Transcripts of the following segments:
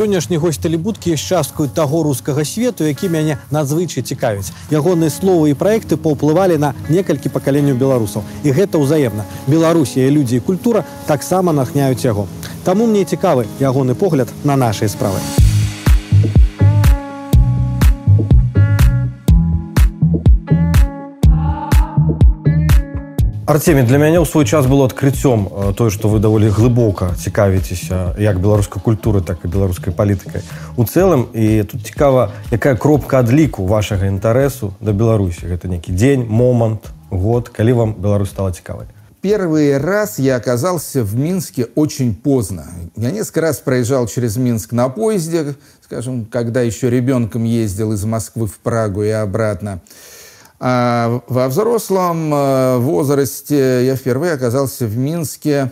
Сённяшні гость тэлебудкі з часткаю таго рускага свету, які мяне надзвычай цікавіць. Ягоныя словы і праекты паўплывалі на некалькі пакаленняў беларусаў. І гэта ўзаемна. Беларусія, людзі і культура таксама нахняюць яго. Таму мне цікавы ягоны погляд на нашай справы. Арцемі для мяне ў свой час было адкрыццём э, тое што вы даволі глыбока цікавіцеся як беларускай культуры так і беларускай палітыкай у цэлым і тут цікава якая кропка адліку вашага інтарэсу да беларусі гэта нейкі дзень момант год калі вам Беларусь стала цікавай Первый раз я оказался в Минске очень поздно. Я несколько раз проезжал через Минск на поезде, скажем, когда еще ребенком ездил из Москвы в Прагу и обратно. А во взрослом э, возрасте я впервые оказался в Минске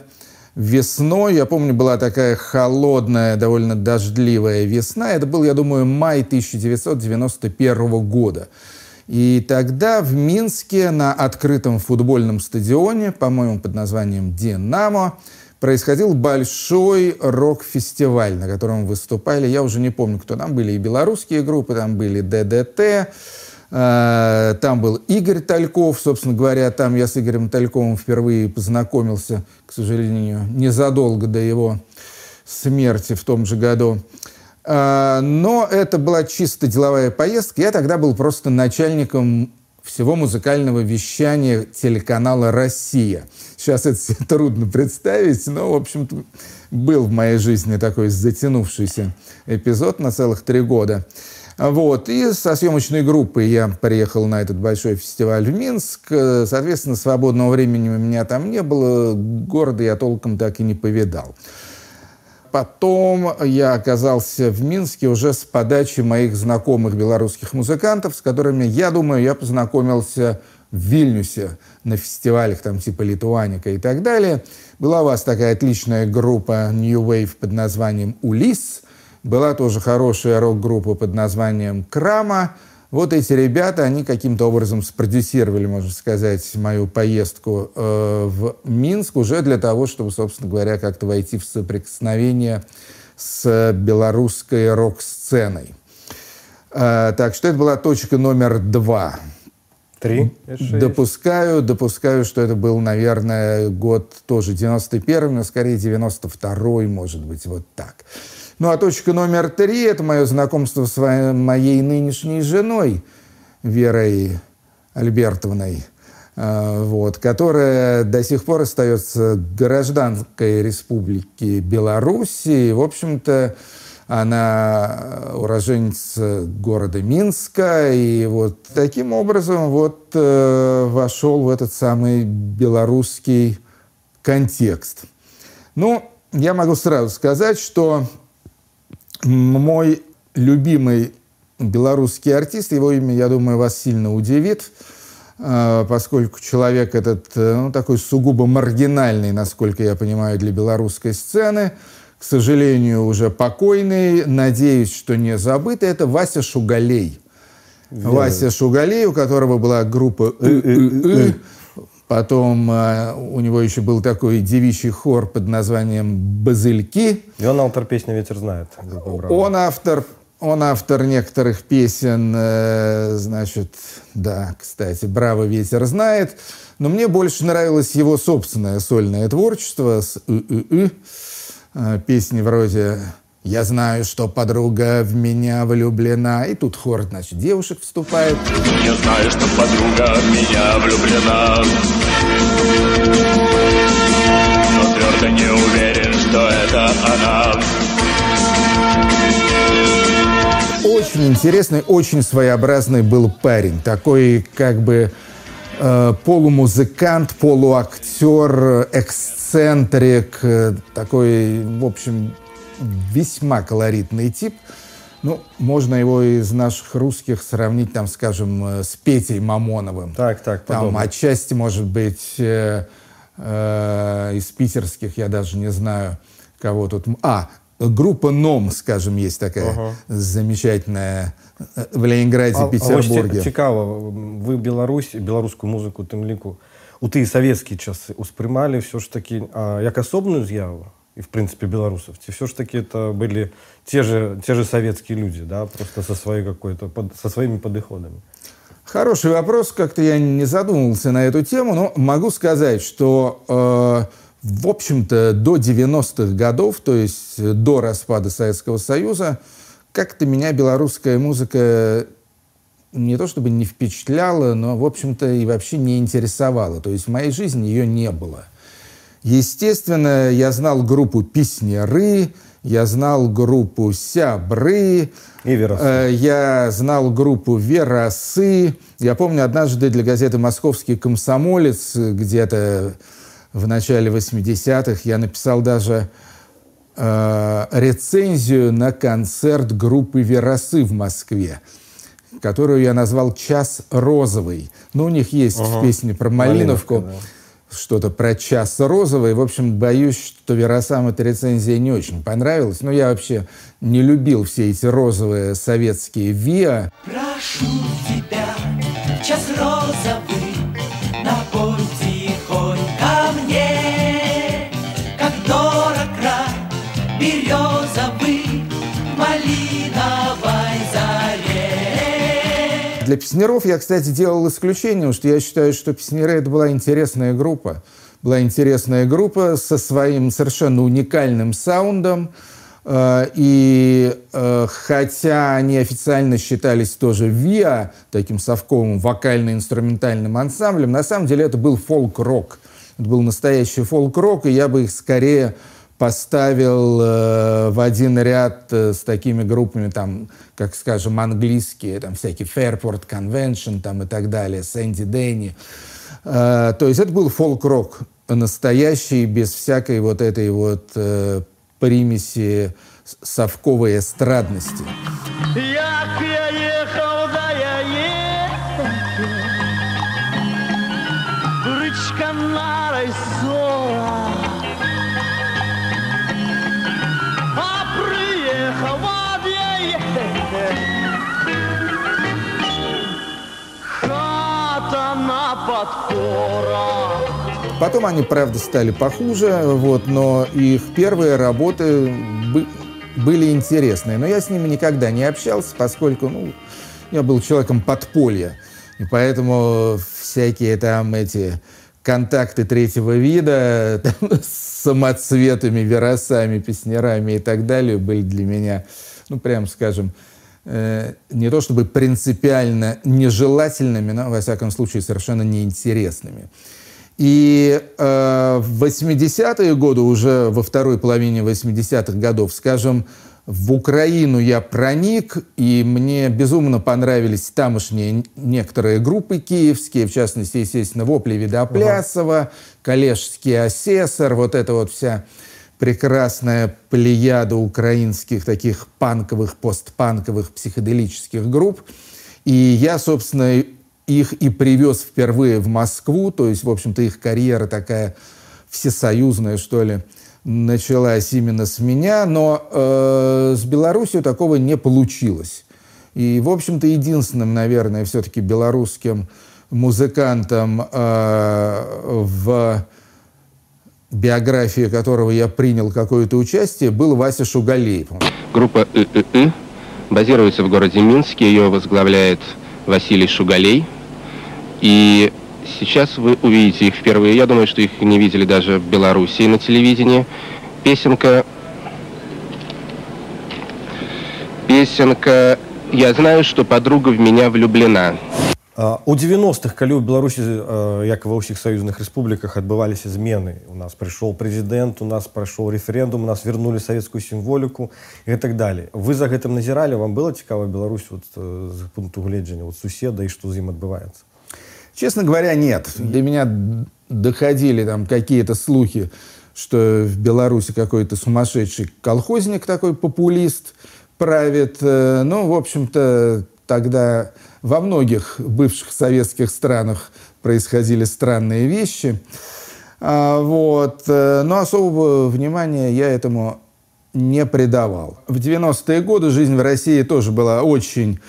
весной. Я помню, была такая холодная, довольно дождливая весна. Это был, я думаю, май 1991 года. И тогда в Минске на открытом футбольном стадионе, по-моему, под названием «Динамо», происходил большой рок-фестиваль, на котором выступали, я уже не помню, кто там были, и белорусские группы, там были ДДТ, там был Игорь Тальков, собственно говоря, там я с Игорем Тальковым впервые познакомился, к сожалению, незадолго до его смерти в том же году. Э, но это была чисто деловая поездка. Я тогда был просто начальником всего музыкального вещания телеканала «Россия». Сейчас это трудно представить, но, в общем-то, был в моей жизни такой затянувшийся эпизод на целых три года. Вот. И со съемочной группой я приехал на этот большой фестиваль в Минск. Соответственно, свободного времени у меня там не было. Города я толком так и не повидал. Потом я оказался в Минске уже с подачи моих знакомых белорусских музыкантов, с которыми, я думаю, я познакомился в Вильнюсе на фестивалях там типа Литуаника и так далее. Была у вас такая отличная группа New Wave под названием «Улис», была тоже хорошая рок-группа под названием «Крама». Вот эти ребята, они каким-то образом спродюсировали, можно сказать, мою поездку э, в Минск уже для того, чтобы, собственно говоря, как-то войти в соприкосновение с белорусской рок-сценой. Э, так что это была точка номер два. Три? Допускаю, допускаю, что это был, наверное, год тоже 91 но скорее 92-й, может быть, вот так. Ну а точка номер три – это мое знакомство с моей нынешней женой Верой Альбертовной, а, вот, которая до сих пор остается гражданкой Республики Беларусь. И, в общем-то, она уроженец города Минска. И вот таким образом вот э, вошел в этот самый белорусский контекст. Ну, я могу сразу сказать, что мой любимый белорусский артист, его имя, я думаю, вас сильно удивит, э, поскольку человек этот э, ну, такой сугубо маргинальный, насколько я понимаю, для белорусской сцены, к сожалению, уже покойный, надеюсь, что не забытый, это Вася Шугалей. Верно. Вася Шугалей, у которого была группа «ы-ы-ы», Потом э, у него еще был такой девичий хор под названием «Базыльки». И он автор песни «Ветер знает». Он автор, он автор некоторых песен, э, значит, да, кстати, «Браво, ветер знает». Но мне больше нравилось его собственное сольное творчество с «ы-ы-ы». Э, песни вроде я знаю, что подруга в меня влюблена. И тут хор, значит, девушек вступает. Я знаю, что подруга в меня влюблена. Но твердо не уверен, что это она. Очень интересный, очень своеобразный был парень. Такой как бы э, полумузыкант, полуактер, эксцентрик. Э, такой, в общем, весьма колоритный тип. Ну, можно его из наших русских сравнить, там, скажем, э, с Петей Мамоновым. Так, так, подобно. Там отчасти, может быть, э, э, из питерских, я даже не знаю, кого тут... А, группа «Ном», скажем, есть такая ага. замечательная э, в Ленинграде, а, Петербурге. А цікаво, вы Беларусь, беларускую музыку тым ліку у тыя савецкія часы успрымалі все ж таки а, як асобную з'яву И, в принципе, белорусов? Все ж таки это были те же, те же советские люди, да, просто со, своей какой-то, под, со своими подходами. Хороший вопрос, как-то я не задумывался на эту тему, но могу сказать, что, э, в общем-то, до 90-х годов, то есть до распада Советского Союза, как-то меня белорусская музыка не то чтобы не впечатляла, но, в общем-то, и вообще не интересовала. То есть в моей жизни ее не было. Естественно, я знал группу «Песняры», я знал группу «Сябры», и Верасы. Э, я знал группу «Верасы». Я помню, однажды для газеты «Московский комсомолец» где-то в начале 80-х я написал даже э, рецензию на концерт группы «Верасы» в Москве которую я назвал «Час розовый». Ну, у них есть ага. в песне про Малиновку. Малиновка, да что-то про час розовый. В общем, боюсь, что Веросам эта рецензия не очень понравилась. Но я вообще не любил все эти розовые советские ВИА. Прошу тебя, час розовый, для песнеров я, кстати, делал исключение, потому что я считаю, что песнеры это была интересная группа. Была интересная группа со своим совершенно уникальным саундом. Э, и э, хотя они официально считались тоже ВИА, таким совковым вокально-инструментальным ансамблем, на самом деле это был фолк-рок. Это был настоящий фолк-рок, и я бы их скорее поставил э, в один ряд э, с такими группами, там, как, скажем, английские, там, всякие Fairport Convention там, и так далее, Сэнди Дэнни. Э, то есть это был фолк-рок настоящий, без всякой вот этой вот э, примеси совковой эстрадности. Я ехал, Потом они, правда, стали похуже, вот, но их первые работы были интересные. Но я с ними никогда не общался, поскольку ну, я был человеком подполья. И поэтому всякие там эти контакты третьего вида там, с самоцветами, веросами, песнярами и так далее были для меня, ну, прям скажем, э, не то чтобы принципиально нежелательными, но, во всяком случае, совершенно неинтересными. И э, в 80-е годы, уже во второй половине 80-х годов, скажем, в Украину я проник, и мне безумно понравились тамошние некоторые группы киевские, в частности, естественно, Вопли Видоплясова, ага. Калежский асессор, вот эта вот вся прекрасная плеяда украинских таких панковых, постпанковых, психоделических групп. И я, собственно, их и привез впервые в Москву, то есть, в общем-то, их карьера такая всесоюзная, что ли, началась именно с меня, но э, с Беларусью такого не получилось. И, в общем-то, единственным, наверное, все-таки белорусским музыкантом э, в биографии которого я принял какое-то участие, был Вася Шугалеев. Группа ИИИ базируется в городе Минске, ее возглавляет Василий Шугалей – и сейчас вы увидите их впервые. Я думаю, что их не видели даже в Белоруссии на телевидении. Песенка... Песенка «Я знаю, что подруга в меня влюблена». А, у 90-х калі ў беларусі як ва ўсіх саюзных рэспубліках адбываліся змены у нас прыйшоў прэзідэнт у нас прайшоў рэферэндум у нас вернули савецкую сімволіку і так далее вы за гэтым назіралі вам было цікава Беларусь вот, з пункту гледжання вот суседа і што з ім адбываецца Честно говоря, нет. До меня доходили там какие-то слухи, что в Беларуси какой-то сумасшедший колхозник такой популист правит. Э, ну, в общем-то, тогда во многих бывших советских странах происходили странные вещи. А, вот. Э, но особого внимания я этому не придавал. В 90-е годы жизнь в России тоже была очень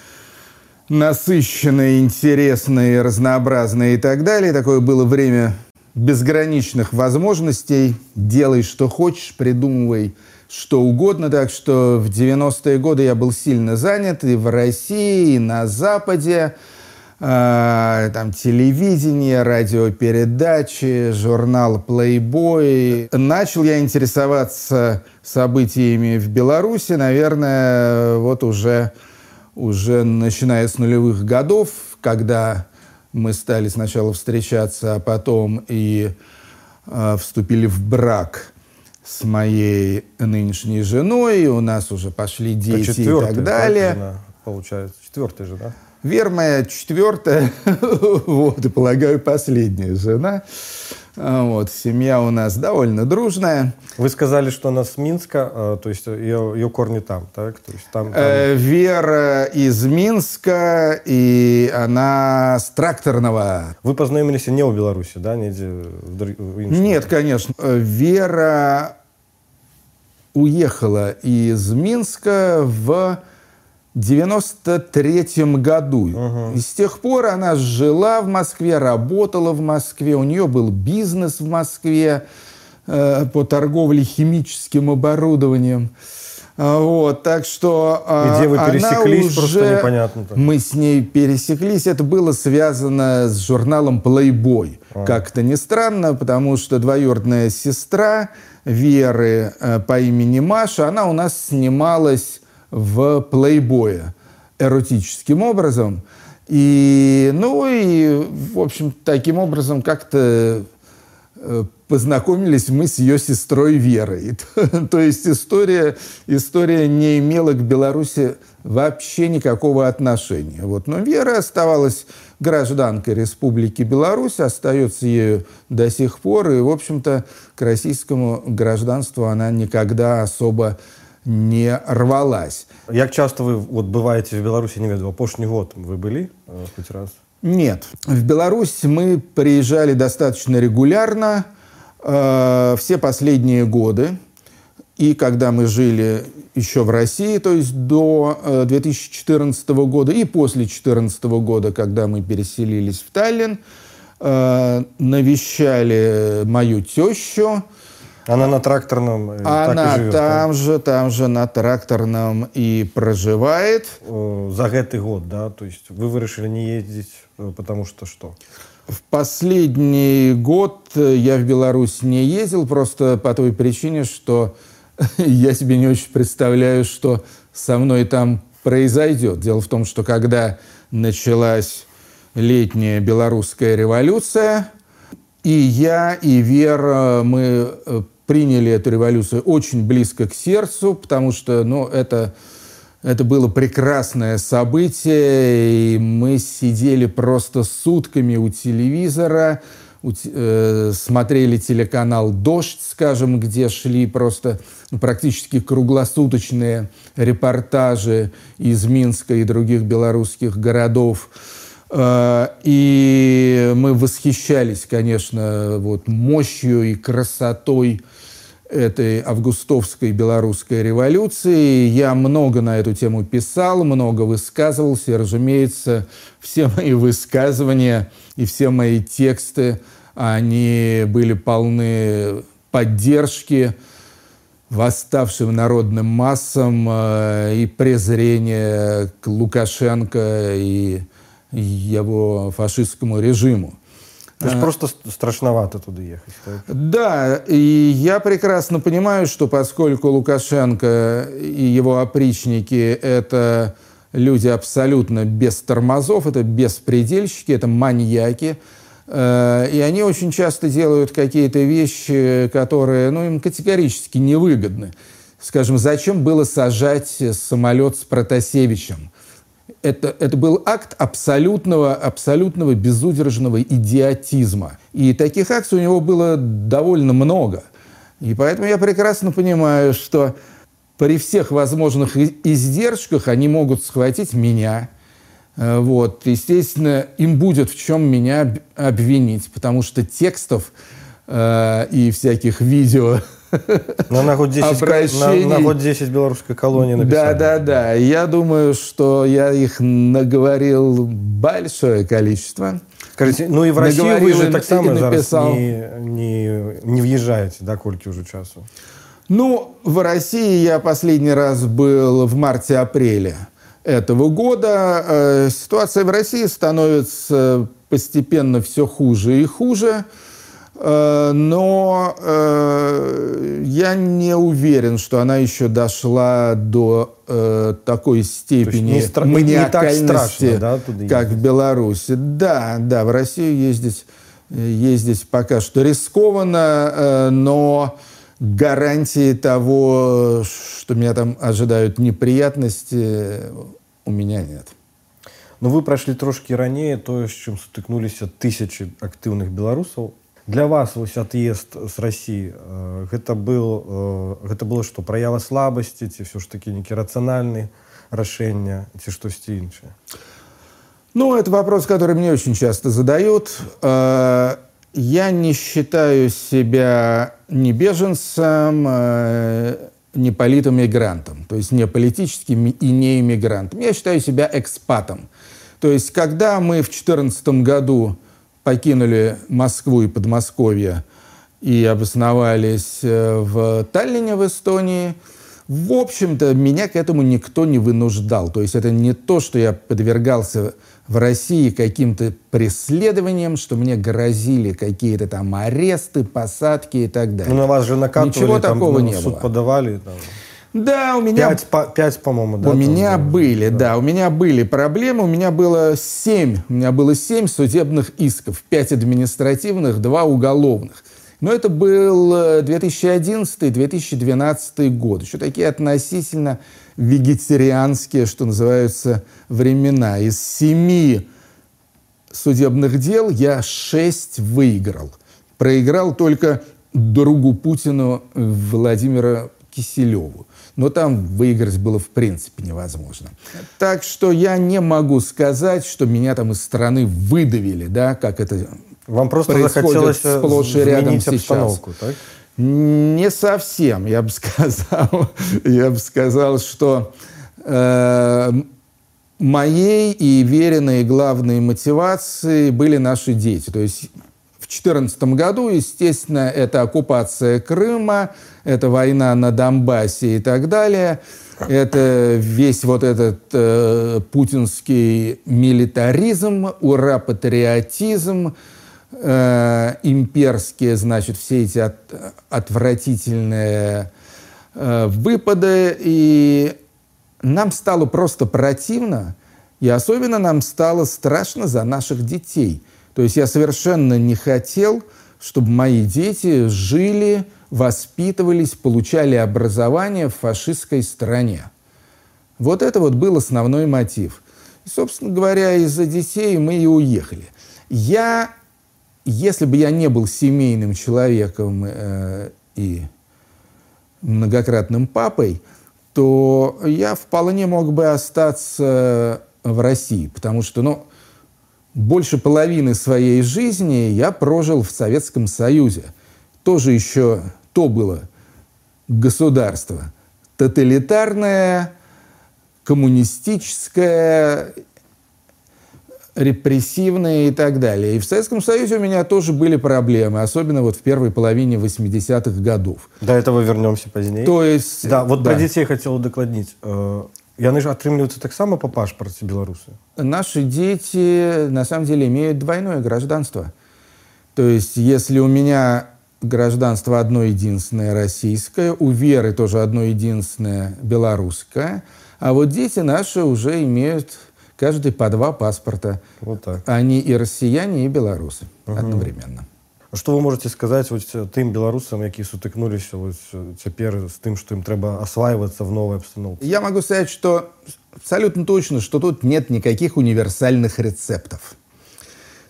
насыщенные, интересные, разнообразные и так далее. Такое было время безграничных возможностей. Делай, что хочешь, придумывай что угодно. Так что в 90-е годы я был сильно занят и в России, и на Западе. Э, там телевидение, радиопередачи, журнал Playboy. Начал я интересоваться событиями в Беларуси, наверное, вот уже, уже начиная с нулевых годов, когда мы стали сначала встречаться, а потом и э, вступили в брак с моей нынешней женой, у нас уже пошли дети и так далее. Жена, получается, четвертая жена. Вера моя четвертая, вот, и, полагаю, последняя жена. А, вот, семья у нас довольно дружная. Вы сказали, что она с Минска, а, то есть ее, ее корни там, так? То есть там, там... Э, Вера из Минска, и она с тракторного. Вы познакомились не в Беларуси, да? Не в, в Нет, конечно. Вера уехала из Минска в 93 году. Угу. И с тех пор она жила в Москве, работала в Москве, у нее был бизнес в Москве э, по торговле химическим оборудованием. А, вот, так что а, Где вы пересеклись, уже, просто непонятно. Так. Мы с ней пересеклись. Это было связано с журналом Playboy. А. Как-то не странно, потому что двоюродная сестра Веры э, по имени Маша, она у нас снималась в плейбое эротическим образом. И, ну и, в общем, таким образом как-то э, познакомились мы с ее сестрой Верой. То есть история, история не имела к Беларуси вообще никакого отношения. Вот. Но Вера оставалась гражданкой Республики Беларусь, остается ею до сих пор, и, в общем-то, к российскому гражданству она никогда особо не рвалась. Як часто вы вот бываете в Беларуси, не веду, апошний год вы были э, хоть раз? Нет. В Беларусь мы приезжали достаточно регулярно э, все последние годы. И когда мы жили еще в России, то есть до э, 2014 года, и после 2014 года, когда мы переселились в Таллин, э, навещали мою тещу, она на тракторном э, Она живет, там же, там же на тракторном и проживает. За этот год, да? То есть вы решили не ездить, э, потому что что? В последний год э, я в Беларусь не ездил, просто по той причине, что я себе не очень представляю, что со мной там произойдет. Дело в том, что когда началась летняя белорусская революция, и я, и Вера, мы приняли эту революцию очень близко к сердцу, потому что ну, это, это было прекрасное событие, и мы сидели просто сутками у телевизора, у, э, смотрели телеканал «Дождь», скажем, где шли просто ну, практически круглосуточные репортажи из Минска и других белорусских городов. Э, и мы восхищались, конечно, вот мощью и красотой этой августовской белорусской революции. Я много на эту тему писал, много высказывался. И, разумеется, все мои высказывания и все мои тексты, они были полны поддержки восставшим народным массам э, и презрения к Лукашенко и его фашистскому режиму. То есть а, просто страшновато туда ехать. Так? Да, и я прекрасно понимаю, что поскольку Лукашенко и его опричники – это люди абсолютно без тормозов, это беспредельщики, это маньяки, э, и они очень часто делают какие-то вещи, которые ну, им категорически невыгодны. Скажем, зачем было сажать самолет с Протасевичем? Это, это был акт абсолютного, абсолютного безудержного идиотизма. И таких акций у него было довольно много. И поэтому я прекрасно понимаю, что при всех возможных издержках они могут схватить меня. Э, вот. Естественно, им будет в чем меня обвинить, потому что текстов э, и всяких видео На, на, год 10, обращений. На, на год 10 белорусской колонии Да, написали. да, да. Я думаю, что я их наговорил большое количество. Скажите, ну и в Россию вы Наговорил же и- так само написал. не, не, не въезжаете, да, кольки уже часу? Ну, в России я последний раз был в марте-апреле этого года. Э, Ситуация в России становится постепенно все хуже и хуже. Э, Но э, я не уверен, что она еще дошла до э, такой степени не стра- не- не так маниакальности, страшно, да, туда как в Беларуси. Да, да, в Россию ездить, э, ездить пока что рискованно, э, но гарантии того, что меня там ожидают неприятности, у меня нет. Ну вы пройшлі трошки ранее тое з чым сутыкнуліся тысячи актыўных беларусаў для вас вось отъезд с России э, гэта был э, гэта было что праява слабасці ці все ж таки некі рацыянальны рашэння ці штосьці іншае Ну, это вопрос, который мне очень часто задают. Э, Я не считаю себя ни беженцем, э, ни политом-мигрантом, то есть не политическим и не иммигрантом. Я считаю себя экспатом. То есть, когда мы в 2014 году покинули Москву и Подмосковье и обосновались э, в Таллине, в Эстонии, в общем-то, меня к этому никто не вынуждал. То есть это не то, что я подвергался в России каким-то преследованиям, что мне грозили какие-то там аресты, посадки и так далее. ну на вас же накатывали Ничего там, такого ну, не суд было. подавали там, Да, у меня пять, по, пять по-моему да, у меня было? были, да. у меня были проблемы. У меня было семь, у меня было семь судебных исков, пять административных, два уголовных. Но это был э, 2011-2012 год. Еще такие относительно вегетарианские, что называются, времена. Из семи судебных дел я шесть выиграл. Проиграл только другу Путину Владимира Киселеву. Но там выиграть было в принципе невозможно. Так что я не могу сказать, что меня там из страны выдавили, да, как это вам просто происходит э, сплошь и рядом сейчас. так? Не совсем, я бы сказал. Я бы сказал, что э, моей и веренной главной мотивацией были наши дети. То есть 2014 году, естественно, это оккупация Крыма, это война на Донбассе и так далее. Это весь вот этот э, путинский милитаризм, ура-патриотизм, э, имперские, значит, все эти от- отвратительные э, выпады. И нам стало просто противно, и особенно нам стало страшно за наших детей. То есть я совершенно не хотел, чтобы мои дети жили, воспитывались, получали образование в фашистской стране. Вот это вот был основной мотив. И, собственно говоря, из-за детей мы и уехали. Я, если бы я не был семейным человеком э, и многократным папой, то я вполне мог бы остаться в России, потому что, ну, больше половины своей жизни я прожил в Советском Союзе. Тоже еще то было государство. Тоталитарное, коммунистическое, репрессивное и так далее. И в Советском Союзе у меня тоже были проблемы, особенно вот в первой половине 80-х годов. до этого вернемся поздней То есть... да вот про дзяцей хотел удакладніць э, яны же атрымліваюцца таксама по пашпарце беларусы Наши дети на самом деле имеют двойное гражданство. То есть, если у меня гражданство одно единственное российское, у Веры тоже одно единственное белорусское, а вот дети наши уже имеют каждый по два паспорта. вот так Они и россияне, и белорусы одновременно. Что вы можете сказаць вось тым беларусам які сутыкнуліся вось э, цяпер з тым што ім трэба асвайвацца в новой обстановке Я могу сказать, что абсолютно точно, что тут нет никаких универсальных рецептов.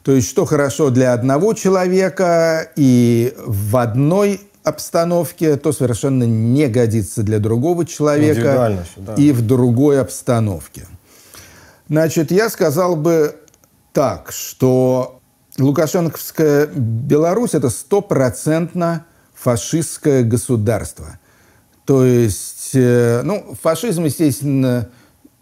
То есть, что хорошо для одного человека и в одной обстановке, то совершенно не годится для другого человека Индивидуально всё, да. и в другой обстановке. Значит, я сказал бы так, что Лукашенковская Беларусь – это стопроцентно фашистское государство. То есть, э, ну, фашизм, естественно,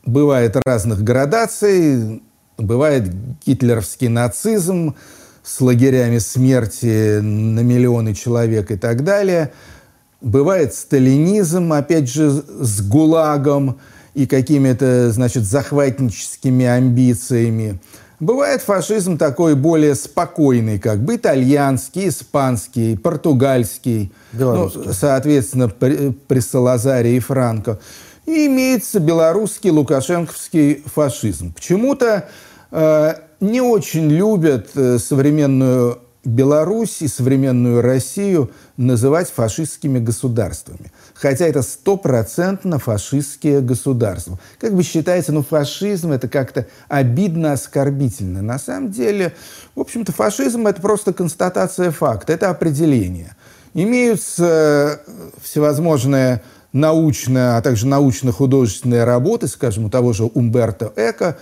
бывает разных градаций. Бывает гитлеровский нацизм с лагерями смерти на миллионы человек и так далее. Бывает сталинизм, опять же, с ГУЛАГом и какими-то, значит, захватническими амбициями. Бывает фашизм такой более спокойный, как бы итальянский, испанский, португальский, ну, соответственно, при, при Салазаре и Франко. И имеется белорусский лукашенковский фашизм. Почему-то э, не очень любят э, современную Беларусь и современную Россию называть фашистскими государствами. Хотя это стопроцентно фашистские государства. Как бы считается, ну фашизм это как-то обидно, оскорбительно. На самом деле, в общем-то, фашизм это просто констатация факта, это определение. Имеются э, всевозможные научные, а также научно-художественные работы, скажем, у того же Умберто Эко,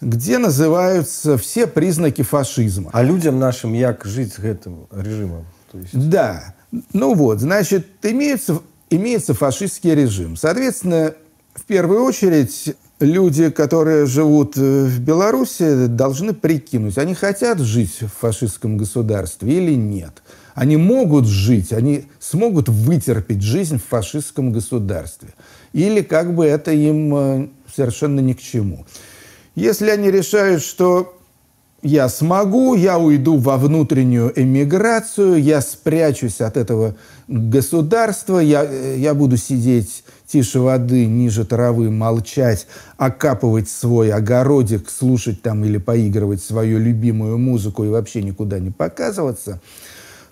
где называются все признаки фашизма. А людям нашим як жить с этим режимом? То есть... Да. Ну вот, значит, имеется, имеется фашистский режим. Соответственно, в первую очередь, люди, которые живут э, в Беларуси, должны прикинуть, они хотят жить в фашистском государстве или нет. Они могут жить, они смогут вытерпеть жизнь в фашистском государстве. Или как бы это им э, совершенно ни к чему. Если они решают, что я смогу, я уйду во внутреннюю эмиграцию, я спрячусь от этого государства, я, я буду сидеть тише воды, ниже травы, молчать, окапывать свой огородик, слушать там или поигрывать свою любимую музыку и вообще никуда не показываться.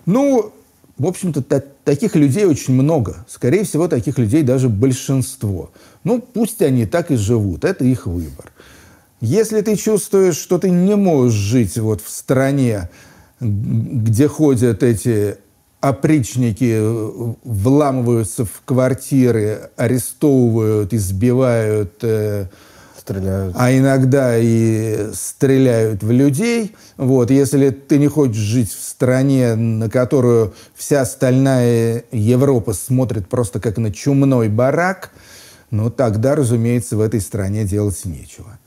Ну, в общем-то, та- таких людей очень много. Скорее всего, таких людей даже большинство. Ну, пусть они так и живут, это их выбор. Если ты чувствуешь, что ты не можешь жить вот в стране, где ходят эти опричники, вламываются в квартиры, арестовывают, избивают, э, стреляют. а иногда и стреляют в людей. Вот, если ты не хочешь жить в стране, на которую вся остальная Европа смотрит просто как на чумной барак, ну тогда, разумеется, в этой стране делать нечего.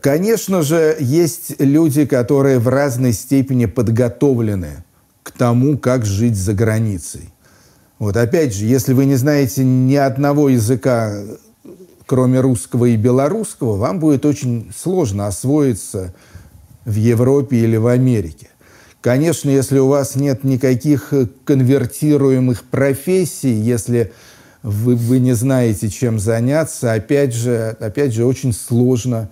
Конечно же, есть люди, которые в разной степени подготовлены к тому, как жить за границей. Вот опять же, если вы не знаете ни одного языка, кроме русского и белорусского, вам будет очень сложно освоиться в Европе или в Америке. Конечно, если у вас нет никаких конвертируемых профессий, если вы, вы не знаете, чем заняться, опять же, опять же, очень сложно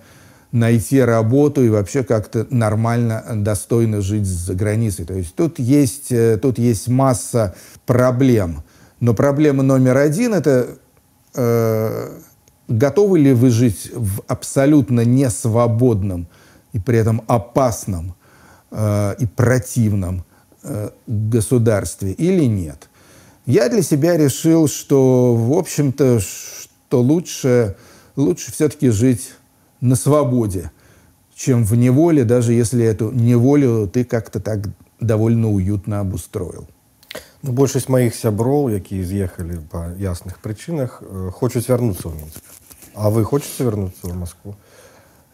найти работу и вообще как-то нормально, достойно жить за границей. То есть тут есть, э, тут есть масса проблем. Но проблема номер один – это э, готовы ли вы жить в абсолютно несвободном и при этом опасном э, и противном э, государстве или нет. Я для себя решил, что, в общем-то, что лучше, лучше все-таки жить на свободе, чем в неволе, даже если эту неволю ты как-то так довольно уютно обустроил. Ну, большасць маіх сяброў якія з'ехалі па ясных прычынах э, хочуць вярнуцца ў мінск а вы хочется вернуться в москву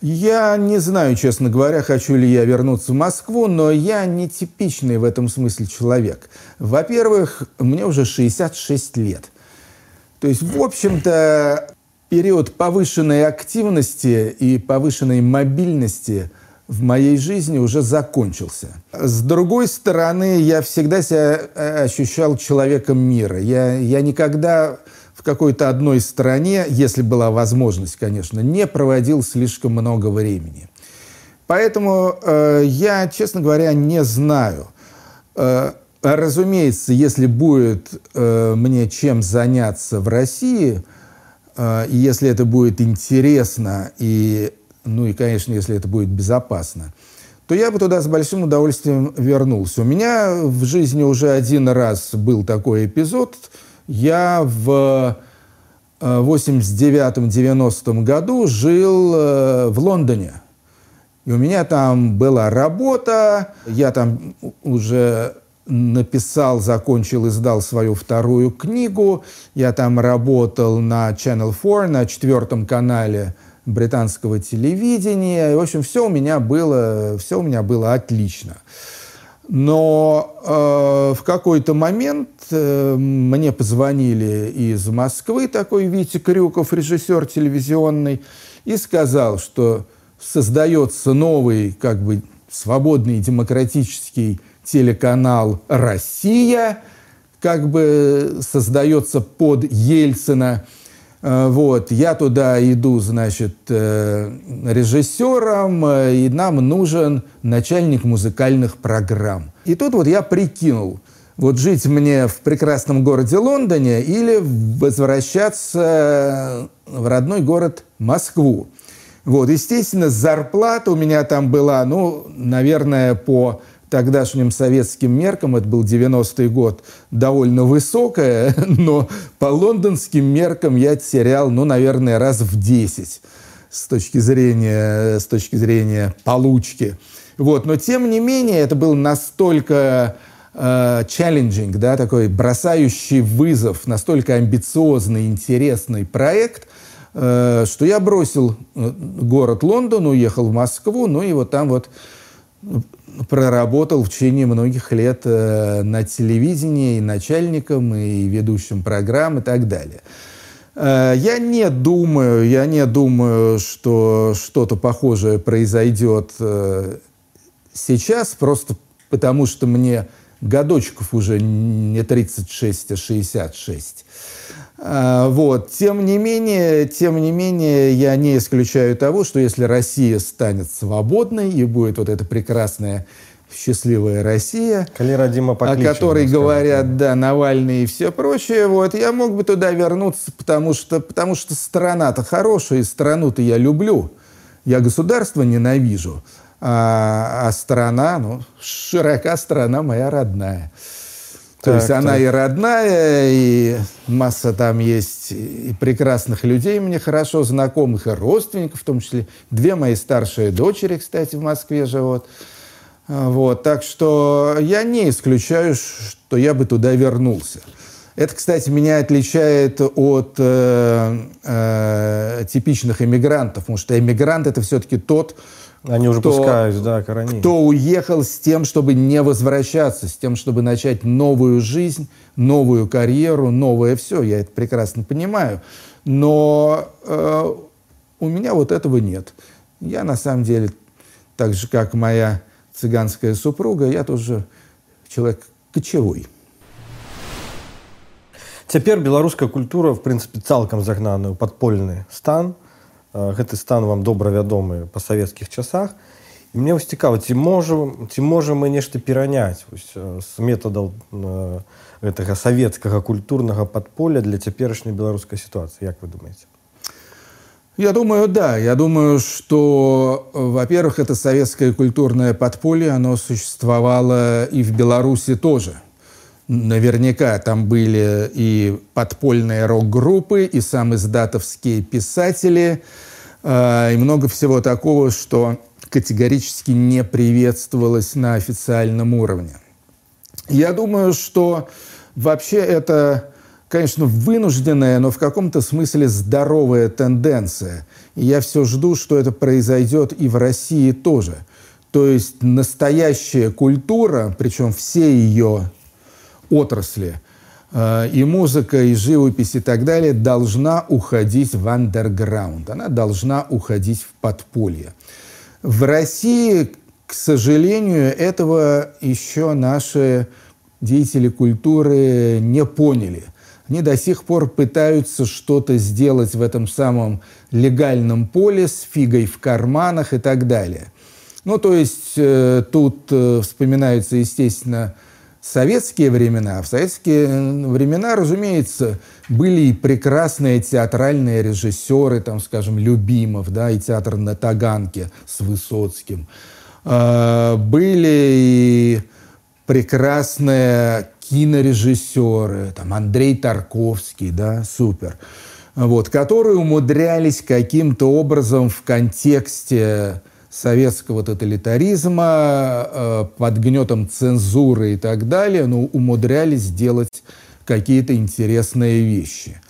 я не знаю, честно говоря, хочу ли я вернуться в Москву, но я не типичный в этом смысле человек. Во-первых, мне уже 66 лет. То есть, в общем-то, период повышенной активности и повышенной мобильности в моей жизни уже закончился. С другой стороны, я всегда себя э, ощущал человеком мира. Я, я никогда в какой-то одной стране, если была возможность, конечно, не проводил слишком много времени. Поэтому э, я, честно говоря, не знаю. Э, разумеется, если будет э, мне чем заняться в России – и если это будет интересно, и, ну и, конечно, если это будет безопасно, то я бы туда с большим удовольствием вернулся. У меня в жизни уже один раз был такой эпизод. Я в 89-90 э, году жил э, в Лондоне. И у меня там была работа, я там уже написал, закончил, издал свою вторую книгу. Я там работал на Channel 4, на четвертом канале британского телевидения. И, в общем, все у меня было, все у меня было отлично. Но э, в какой-то момент э, мне позвонили из Москвы, такой Витя Крюков, режиссер телевизионный, и сказал, что создается новый, как бы, свободный демократический телеканал «Россия», как бы создается под Ельцина – Э, вот, я туда иду, значит, э, режиссером, э, и нам нужен начальник музыкальных программ. И тут вот я прикинул, вот жить мне в прекрасном городе Лондоне или возвращаться в родной город Москву. Вот, естественно, зарплата у меня там была, ну, наверное, по тогдашним советским меркам, это был 90-й год, довольно высокая, но по лондонским меркам я терял, ну, наверное, раз в 10 с точки зрения, с точки зрения получки. Вот. Но, тем не менее, это был настолько э, да, такой бросающий вызов, настолько амбициозный, интересный проект, э, что я бросил э, город Лондон, уехал в Москву, ну и вот там вот проработал в течение многих лет э, на телевидении и начальником, и ведущим программ и так далее. Э, я не думаю, я не думаю, что что-то похожее произойдет э, сейчас, просто потому что мне годочков уже не 36, а 66. А, вот. Тем не менее, тем не менее, я не исключаю того, что если Россия станет свободной и будет вот эта прекрасная счастливая Россия, Дима о которой говорят, да, Навальный и все прочее, вот, я мог бы туда вернуться, потому что, потому что страна-то хорошая, и страну-то я люблю. Я государство ненавижу, а, а страна, ну, широка страна моя родная. То так, есть она так. и родная, и масса там есть и прекрасных людей мне хорошо знакомых, и родственников в том числе. Две мои старшие дочери, кстати, в Москве живут. Вот, так что я не исключаю, что я бы туда вернулся. Это, кстати, меня отличает от э, э, типичных эмигрантов, потому что эмигрант это все-таки тот, они уже кто, пускают, да, корони. Кто уехал с тем, чтобы не возвращаться, с тем, чтобы начать новую жизнь, новую карьеру, новое все. Я это прекрасно понимаю. Но э, у меня вот этого нет. Я на самом деле, так же как моя цыганская супруга, я тоже человек кочевой. Цяпер беларуская культура в прынцыпе цалкам загнаны ў падпольны стан гэты стан вам добра вядомы па савецкіх часах і мне вось цікава ці можа ці можам мы нешта пераняць вось, з метадаў гэтага савецкага культурнага падполя для цяперашняй беларускай сітуацыі як вы думаете Я думаю, да. Я думаю, что, во-первых, это советское культурное подполье, оно существовало и в Беларуси тоже. Наверняка там были и подпольные рок-группы, и сам издатовские писатели, э, и много всего такого, что категорически не приветствовалось на официальном уровне. Я думаю, что вообще это конечно, вынужденная, но в каком-то смысле здоровая тенденция. И я все жду, что это произойдет и в России тоже. То есть настоящая культура, причем все ее отрасли, э, и музыка, и живопись, и так далее, должна уходить в андерграунд. Она должна уходить в подполье. В России, к сожалению, этого еще наши деятели культуры не поняли – они до сих пор пытаются что-то сделать в этом самом легальном поле с фигой в карманах и так далее. Ну, то есть э, тут э, вспоминаются, естественно, советские времена. В советские времена, разумеется, были и прекрасные театральные режиссеры, там, скажем, Любимов, да, и театр на Таганке с Высоцким. Э, были и прекрасные кинорежиссеры, там Андрей Тарковский, да, супер, вот, которые умудрялись каким-то образом в контексте советского тоталитаризма, э, под гнетом цензуры и так далее, но умудрялись делать какие-то интересные вещи.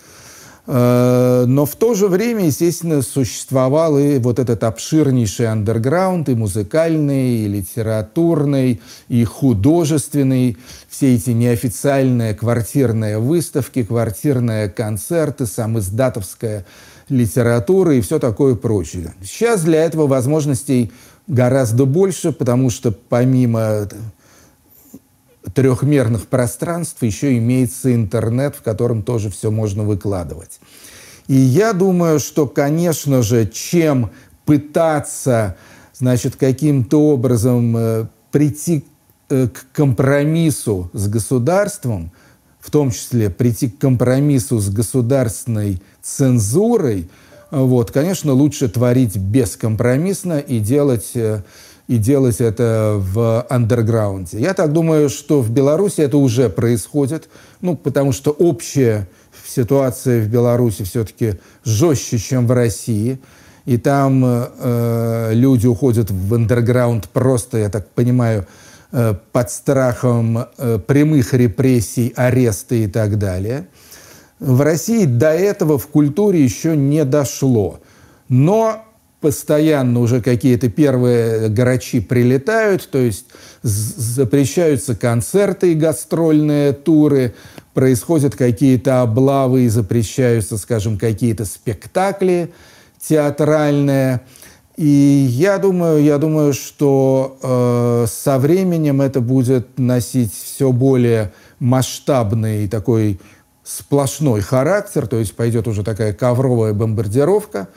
Э, но в то же время, естественно, существовал и вот этот обширнейший андерграунд, и музыкальный, и литературный, и художественный. Все эти неофициальные квартирные выставки, квартирные концерты, сам издатовская литературы и все такое прочее. Сейчас для этого возможностей гораздо больше, потому что помимо трехмерных пространств еще имеется интернет, в котором тоже все можно выкладывать. И я думаю, что, конечно же, чем пытаться, значит, каким-то образом э, прийти э, к компромиссу с государством, в том числе прийти к компромиссу с государственной цензурой, вот, конечно, лучше творить бескомпромиссно и делать, э, и делать это в андерграунде. Я так думаю, что в Беларуси это уже происходит, ну, потому что общая ситуация в Беларуси все-таки жестче, чем в России. И там э, люди уходят в андерграунд просто, я так понимаю, под страхом э, прямых репрессий, ареста и так далее. В России до этого в культуре еще не дошло. Но постоянно уже какие-то первые грачи прилетают, то есть запрещаются концерты и гастрольные туры, происходят какие-то облавы и запрещаются, скажем, какие-то спектакли театральные – и я думаю, я думаю, что э, со временем это будет носить все более масштабный такой сплошной характер, то есть пойдет уже такая ковровая бомбардировка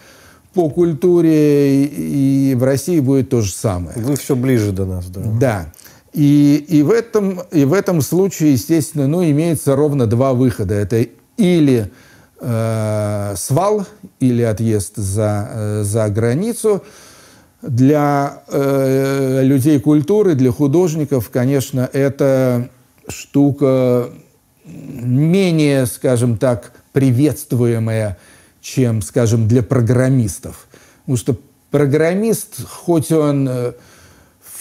по культуре, и, в России будет то же самое. Вы все ближе до нас, да? Да. И, и, в этом, и в этом случае, естественно, ну, имеется ровно два выхода. Это или э, свал или отъезд за, э, за границу. Для э, людей культуры, для художников, конечно, это штука менее, скажем так, приветствуемая, чем, скажем, для программистов. Потому что программист, хоть он э,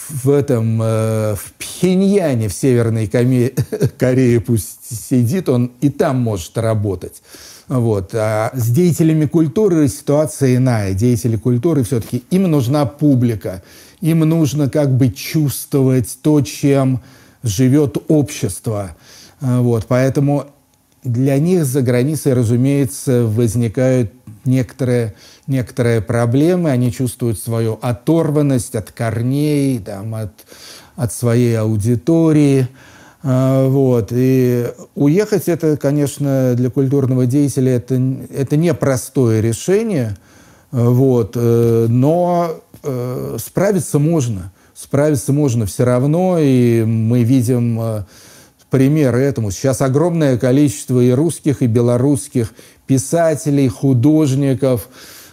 в этом, э, в Пхеньяне, в Северной Корее пусть сидит, он и там может работать. Вот. А с деятелями культуры ситуация иная. Деятели культуры все-таки, им нужна публика, им нужно как бы чувствовать то, чем живет общество. А, вот. Поэтому для них за границей, разумеется, возникают некоторые, некоторые проблемы. Они чувствуют свою оторванность от корней, там, от, от своей аудитории. А, вот. И уехать это, конечно, для культурного деятеля это, это непростое решение, вот. Э, но э, справиться можно. Справиться можно все равно, и мы видим э, примеры этому. Сейчас огромное количество и русских, и белорусских писателей, художников,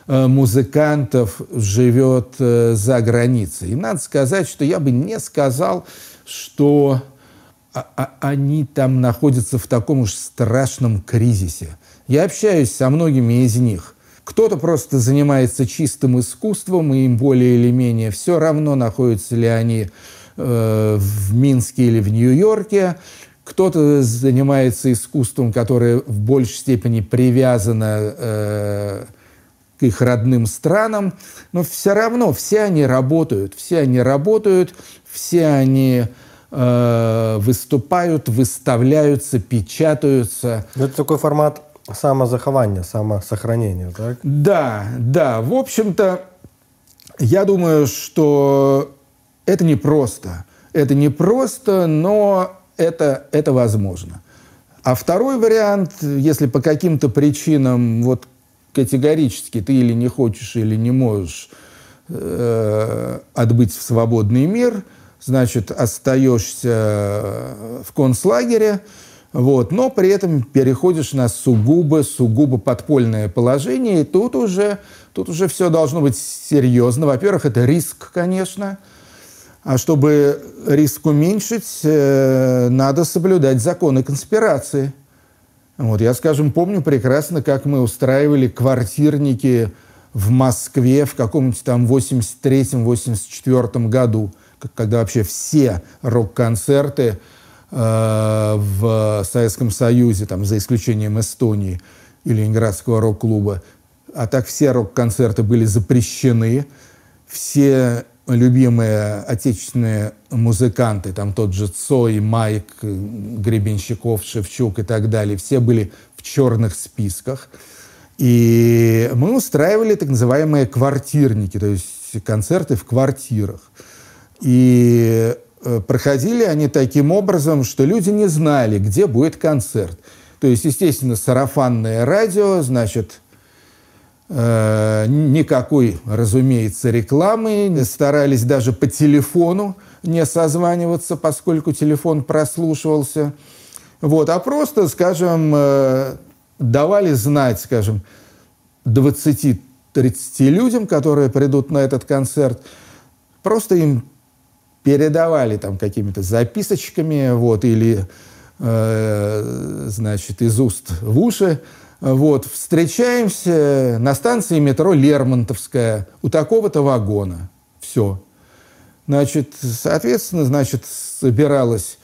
музыкантов живет за границей. И надо сказать, что я бы не сказал, что они там находятся в таком уж страшном кризисе. Я общаюсь со многими из них. Кто-то просто занимается чистым искусством, и им более или менее все равно, находятся ли они э, в Минске или в Нью-Йорке. Кто-то занимается искусством, которое в большей степени привязано э, к их родным странам. Но все равно все они работают, все они работают, все они э, выступают, выставляются, печатаются. Это такой формат самозахования, самосохранения, так? Да, да. В общем-то, я думаю, что это непросто. Это непросто, но это, это возможно. А второй вариант, если по каким-то причинам вот категорически ты или не хочешь, или не можешь э, отбыть в свободный мир – значит, остаешься в концлагере, вот, но при этом переходишь на сугубо, сугубо подпольное положение, и тут уже, тут уже все должно быть серьезно. Во-первых, это риск, конечно, а чтобы риск уменьшить, э, надо соблюдать законы конспирации. Вот, я, скажем, помню прекрасно, как мы устраивали квартирники в Москве в каком-нибудь там 83-84 году, когда вообще все рок-концерты э, в Советском Союзе, там, за исключением Эстонии и Ленинградского рок-клуба, а так все рок-концерты были запрещены, все любимые отечественные музыканты, там тот же Цой, Майк, Гребенщиков, Шевчук и так далее, все были в черных списках. И мы устраивали так называемые квартирники, то есть концерты в квартирах. И э, проходили они таким образом, что люди не знали, где будет концерт. То есть, естественно, сарафанное радио, значит, Э, никакой, разумеется, рекламы. Старались даже по телефону не созваниваться, поскольку телефон прослушивался. Вот, а просто, скажем, э, давали знать, скажем, 20-30 людям, которые придут на этот концерт, просто им передавали там какими-то записочками, вот, или, э, значит, из уст в уши вот, встречаемся на станции метро Лермонтовская у такого-то вагона. Все. Значит, соответственно, значит, собиралась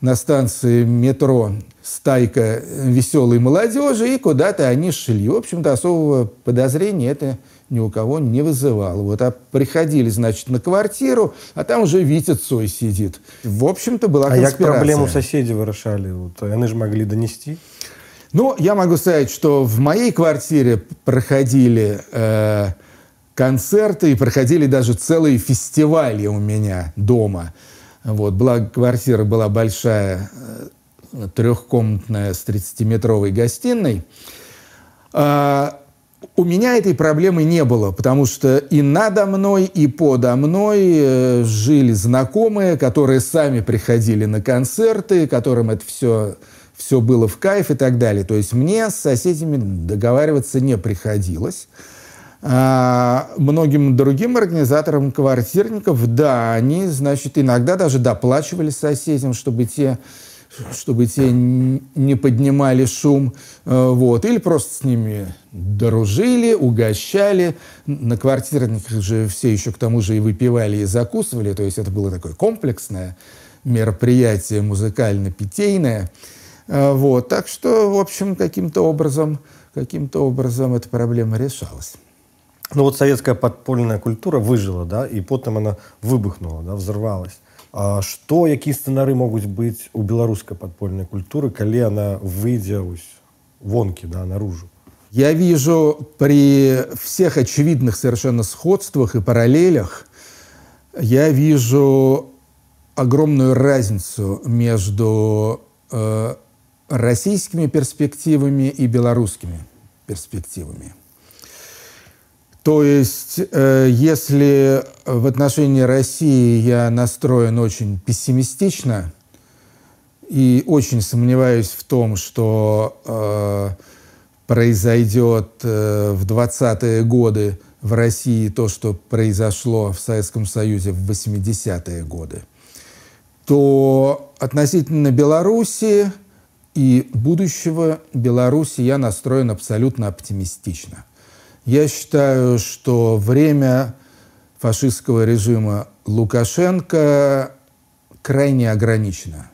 на станции метро стайка веселой молодежи, и куда-то они шли. В общем-то, особого подозрения это ни у кого не вызывало. Вот, а приходили, значит, на квартиру, а там уже Витя Цой сидит. В общем-то, была конспирация. А как проблему соседи вырашали? Вот, они же могли донести? Ну, я могу сказать, что в моей квартире проходили э, концерты и проходили даже целые фестивали у меня дома. Вот, была, квартира была большая, э, трехкомнатная с 30-метровой гостиной. А, у меня этой проблемы не было, потому что и надо мной, и подо мной э, жили знакомые, которые сами приходили на концерты, которым это все все было в кайф и так далее. То есть мне с соседями договариваться не приходилось. А многим другим организаторам квартирников, да, они, значит, иногда даже доплачивали соседям, чтобы те чтобы те не поднимали шум, э, вот, или просто с ними дружили, угощали. На квартирниках же все еще к тому же и выпивали, и закусывали, то есть это было такое комплексное мероприятие музыкально-питейное. Э, вот. Так что, в общем, каким-то образом, каким-то образом эта проблема решалась. Ну вот советская подпольная культура выжила, да, и потом она выбухнула, да, взорвалась. А что, какие сценары могут быть у белорусской подпольной культуры, когда она выйдзе вонки да, наружу? Я вижу при всех очевидных совершенно сходствах и параллелях, я вижу огромную разницу между э, российскими перспективами и белорусскими перспективами. То есть, э, если в отношении России я настроен очень пессимистично и очень сомневаюсь в том, что э, произойдет э, в 20-е годы в России то, что произошло в Советском Союзе в 80-е годы, то относительно Белоруссии и будущего Беларуси я настроен абсолютно оптимистично. Я считаю, что время фашистского режима Лукашенко крайне ограничено.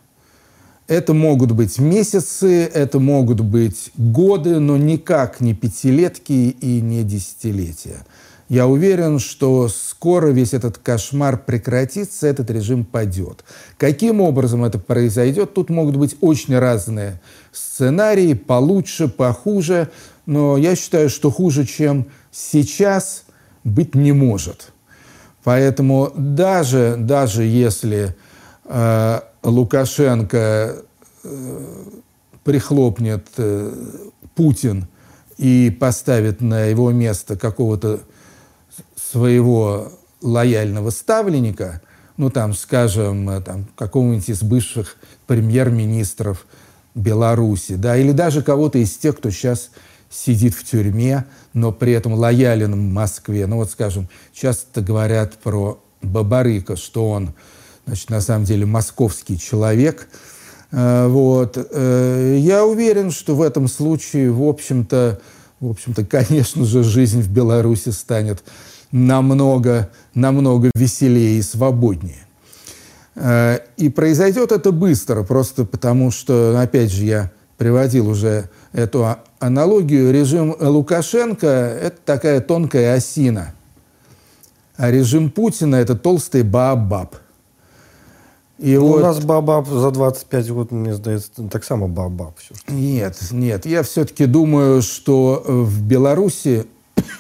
Это могут быть месяцы, это могут быть годы, но никак не пятилетки и не десятилетия. Я уверен, что скоро весь этот кошмар прекратится, этот режим падет. Каким образом это произойдет, тут могут быть очень разные сценарии, получше, похуже, но я считаю, что хуже, чем сейчас, быть не может. Поэтому даже, даже если э, Лукашенко э, прихлопнет э, Путин и поставит на его место какого-то своего лояльного ставленника, ну там, скажем, э, там, какого-нибудь из бывших премьер-министров Беларуси, да, или даже кого-то из тех, кто сейчас сидит в тюрьме, но при этом лоялен Москве. Ну вот, скажем, часто говорят про Бабарыка, что он, значит, на самом деле московский человек. Э, вот. Э, я уверен, что в этом случае, в общем-то, в общем-то, конечно же, жизнь в Беларуси станет намного, намного веселее и свободнее. Э, и произойдет это быстро, просто потому что, опять же, я приводил уже эту а, аналогию. Режим Лукашенко – это такая тонкая осина, а режим Путина – это толстый баобаб. И ну, вот... У нас баобаб за 25 год, мне здається, так само баобаб. Все, что... Нет, нет. Я все-таки думаю, что в Беларуси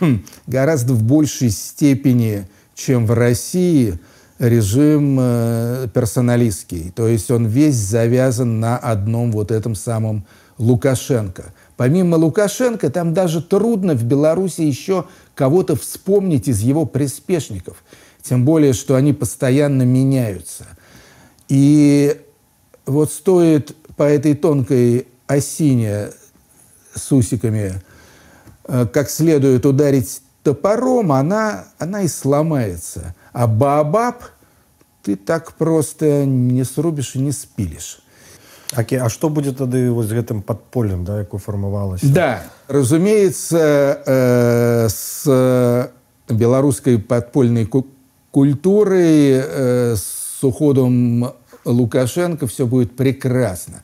гораздо в большей степени, чем в России, режим э, персоналистский. То есть он весь завязан на одном вот этом самом Лукашенко. Помимо Лукашенко, там даже трудно в Беларуси еще кого-то вспомнить из его приспешников. Тем более, что они постоянно меняются. И вот стоит по этой тонкой осине с усиками э, как следует ударить топором, она, она и сломается. А баобаб ты так просто не срубишь и не спилишь. Окей, а что будет тогда вот с этим подпольем, да, якое формовалось? Да, разумеется, э, с белорусской подпольной культурой, э, с уходом Лукашенко все будет прекрасно.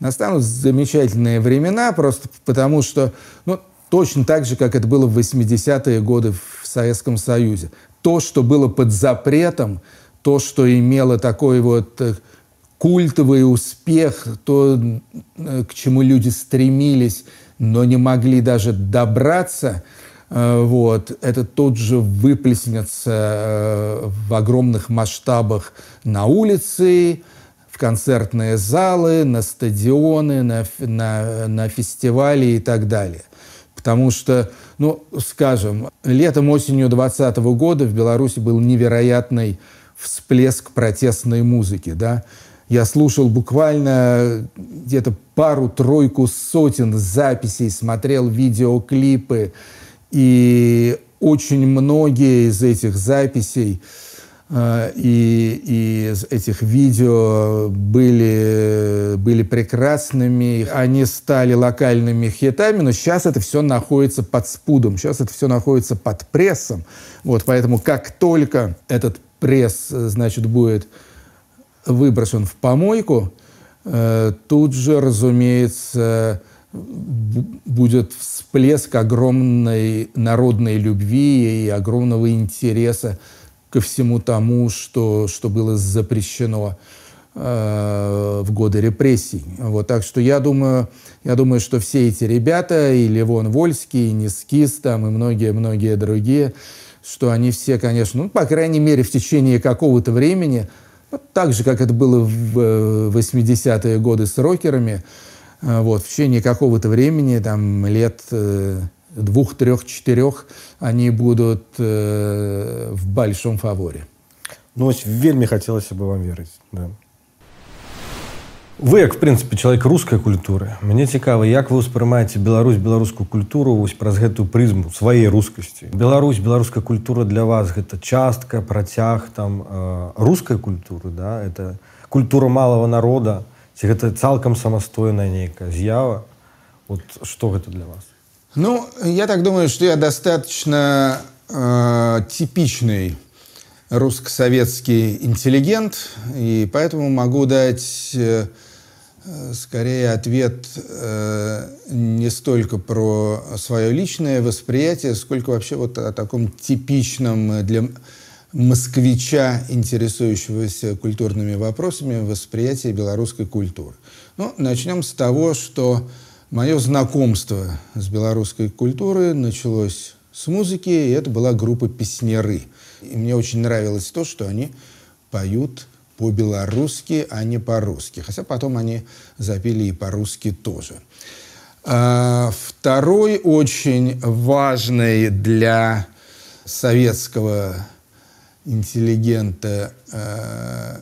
Настанут замечательные времена, просто потому что, ну, точно так же, как это было в 80-е годы в Советском Союзе. То, что было под запретом, то, что имело такой вот э, культовый успех, то, э, к чему люди стремились, но не могли даже добраться, э, вот, это тут же выплеснется в огромных масштабах на улице, в концертные залы, на стадионы, на, на, на фестивали и так далее. Потому что, ну, скажем, летом, осенью 2020 года в Беларуси был невероятный всплеск протестной музыки, да. Я слушал буквально где-то пару-тройку сотен записей, смотрел видеоклипы, и очень многие из этих записей и, из этих видео были, были прекрасными, они стали локальными хитами, но сейчас это все находится под спудом, сейчас это все находится под прессом. Вот, поэтому как только этот пресс, значит, будет выброшен в помойку, э, тут же, разумеется, будет всплеск огромной народной любви и огромного интереса ко всему тому, что, что было запрещено э, в годы репрессий. Вот, так что я думаю, я думаю, что все эти ребята, и Левон Вольский, и Нискис, там, и многие-многие другие, что они все, конечно, ну, по крайней мере, в течение какого-то времени – так же, как это было в 80-е э, годы с рокерами, э, вот, в течение какого-то времени, там, лет э, двух, трех, четырех, они будут э, в большом фаворе. Ну, ось вельмі хацелася бы вам верить. Да. вы як в прынцыпе чалавек рускай культуры мне цікава як вы ўспрымаеце Беларусь беларускую культуру вось праз гэтую прызму сваёй рускасці Беларусь беларуская культура для вас гэта частка працяг там э, рускай культуры да это культура малого народа ці гэта цалкам самастойная нейкая з'ява вот что гэта для вас ну я так думаю что я достаточно э, типичный русско-советский интеллигент и поэтому могу дать э, Э, скорее ответ э, не столько про свое личное восприятие, сколько вообще вот о таком типичном для москвича, интересующегося культурными вопросами, восприятии белорусской культуры. Ну, начнем с того, что мое знакомство с белорусской культурой началось с музыки, и это была группа «Песняры». И мне очень нравилось то, что они поют по-белорусски, а не по-русски. Хотя потом они запели и по-русски тоже. А, второй очень важный для советского интеллигента а,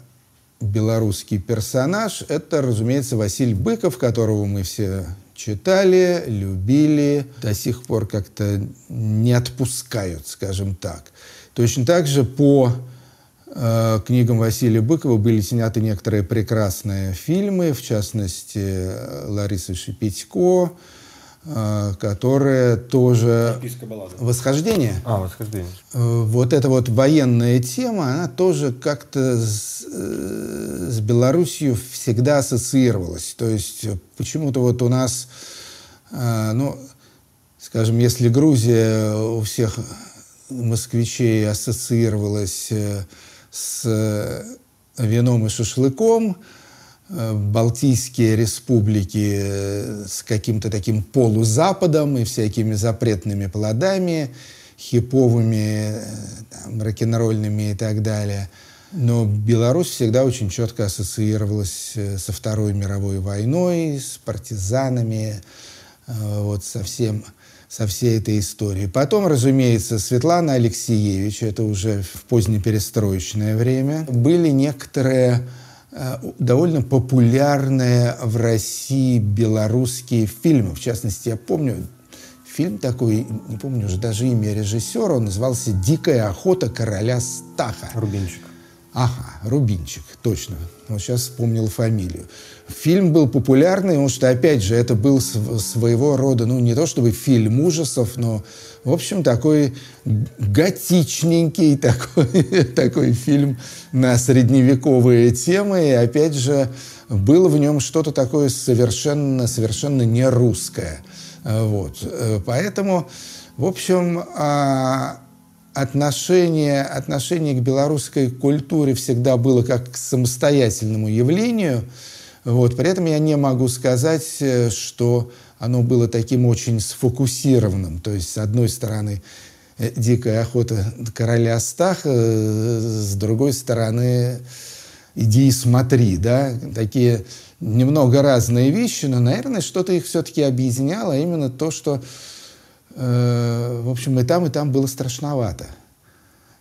белорусский персонаж – это, разумеется, Василий Быков, которого мы все читали, любили, до сих пор как-то не отпускают, скажем так. Точно так же по Э, книгам Василия Быкова были сняты некоторые прекрасные фильмы, в частности, Лариса Шепетько, э, которая тоже... Восхождение. А, восхождение. Э, вот эта вот военная тема, она тоже как-то с, э, с Белоруссией всегда ассоциировалась. То есть почему-то вот у нас, ну, скажем, если Грузия у всех москвичей ассоциировалась с вином и шашлыком, Э, Балтийские республики э, с каким-то таким полузападом и всякими запретными плодами, хиповыми, э, там, рок-н-ролльными и так далее. Но Беларусь всегда очень четко ассоциировалась со Второй мировой войной, с партизанами, вот со всем со всей этой историей. Потом, разумеется, Светлана Алексеевич, это уже в позднеперестроечное время, были некоторые Э, довольно популярные в России белорусские фильмы. В частности, я помню фильм такой, не помню уже даже имя режиссера, он назывался «Дикая охота короля Стаха». Рубинчик. Ага, Рубинчик, точно. Вот сейчас вспомнил фамилию. Фильм был популярный, потому что, опять же, это был своего рода, ну, не то чтобы фильм ужасов, но, в общем, такой готичненький такой, такой фильм на средневековые темы. И, опять же, было в нем что-то такое совершенно, совершенно не русское. Вот. Поэтому, в общем, а, отношение, отношение к белорусской культуре всегда было как к самостоятельному явлению. Вот. При этом я не могу сказать, э, что оно было таким очень сфокусированным. То есть, с одной стороны, э, дикая охота короля Стаха, э, с другой стороны, иди и смотри, да, такие немного разные вещи, но, наверное, что-то их все-таки объединяло, а именно то, что Э, в общем, и там, и там было страшновато.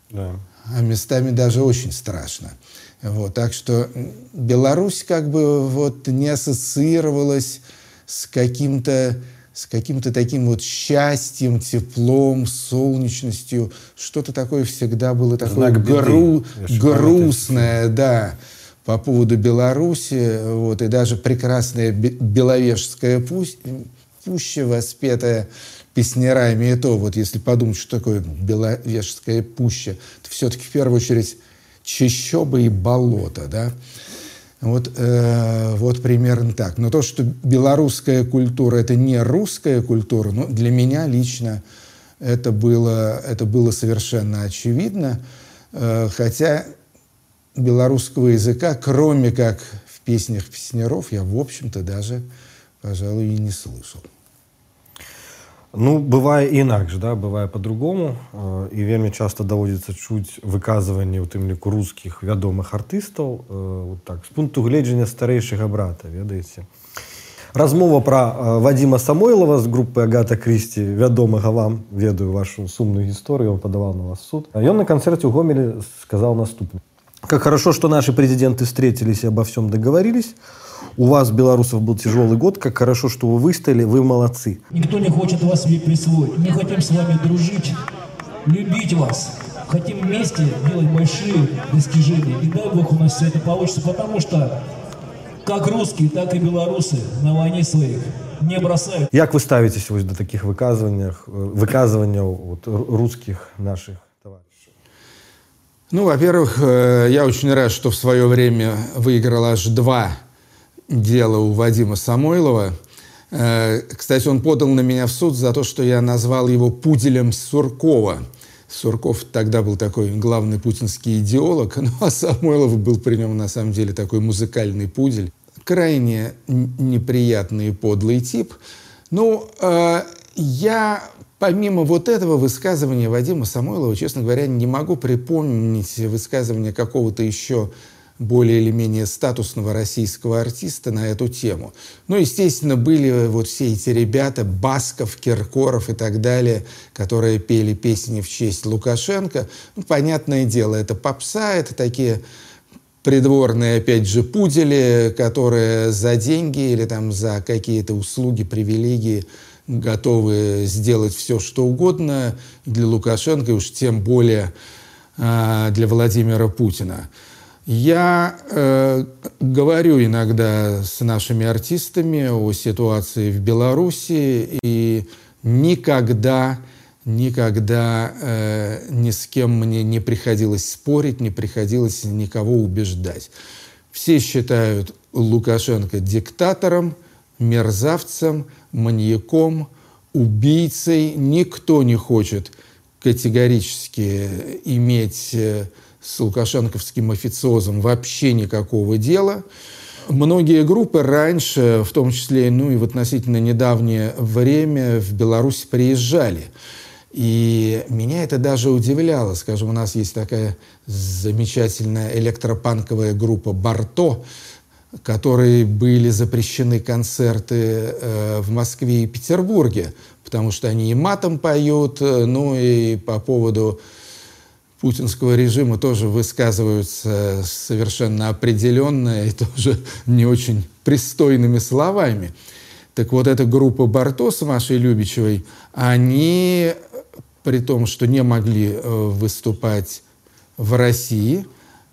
Да. А местами даже очень страшно. Вот, так что Беларусь как бы вот не ассоциировалась с каким-то с каким-то таким вот счастьем, теплом, солнечностью. Что-то такое всегда было такое гру грустное, да, по поводу Беларуси. Вот, и даже прекрасная Беловежская пусть, пуща, воспетая песнярами, и то, вот если подумать, что такое Беловежская пуща, то все-таки в первую очередь чащоба и болото, да. Вот, э, вот примерно так. Но то, что белорусская культура – это не русская культура, ну, для меня лично это было, это было совершенно очевидно. Э, хотя белорусского языка, кроме как в песнях песняров, я, в общем-то, даже, пожалуй, и не слышал. Ну бывае інакш да бывае по-другому і э, вельмі часто даводзіцца чуць выказванні у тым ліку рускіх вядомых артыстаў вот так з пункту гледжання старэйшага брата ведаеце размова пра э, вадзіма самойлова з групы агата крысці вядомага вам ведаю вашу сумную гісторыю он падаваў на вас суд ён на канцэрце ў гомелі сказал наступна как хорошо что наши президенты встретились и обо всем договорились у вас, белорусов, был тяжелый год, как хорошо, что вы выстояли, вы молодцы. Никто не хочет вас себе присвоить. Мы хотим с вами дружить, любить вас. Хотим вместе делать большие достижения. И дай Бог у нас все это получится, потому что как русские, так и белорусы на войне своих не бросают. Как вы ставитесь вот до таких выказываний, выказываний вот, русских наших товарищей? Ну, во-первых, э, я очень рад, что в свое время выиграл аж два дело у Вадима Самойлова. Э, кстати, он подал на меня в суд за то, что я назвал его пуделем Суркова. Сурков тогда был такой главный путинский идеолог, ну а Самойлов был при нем на самом деле такой музыкальный пудель. Крайне неприятный и подлый тип. Ну, э, я помимо вот этого высказывания Вадима Самойлова, честно говоря, не могу припомнить высказывание какого-то еще более или менее статусного российского артиста на эту тему. Ну, естественно, были вот все эти ребята, Басков, Киркоров и так далее, которые пели песни в честь Лукашенко. Ну, понятное дело, это попса, это такие придворные, опять же, пудели, которые за деньги или там за какие-то услуги, привилегии готовы сделать все, что угодно для Лукашенко, и уж тем более а, для Владимира Путина. Я э, говорю иногда с нашими артистами о ситуации в Беларуси и никогда, никогда э, ни с кем мне не приходилось спорить, не приходилось никого убеждать. Все считают Лукашенко диктатором, мерзавцем, маньяком, убийцей. Никто не хочет категорически иметь э, с лукашенковским официозом вообще никакого дела. Многие группы раньше, в том числе ну и в относительно недавнее время, в Беларусь приезжали. И меня это даже удивляло. Скажем, у нас есть такая замечательная электропанковая группа «Барто», которые были запрещены концерты э, в Москве и Петербурге, потому что они и матом поют, э, ну и по поводу путинского режима тоже высказываются совершенно определенно и тоже не очень пристойными словами. Так вот, эта группа Барто с Машей Любичевой, они, при том, что не могли э, выступать в России,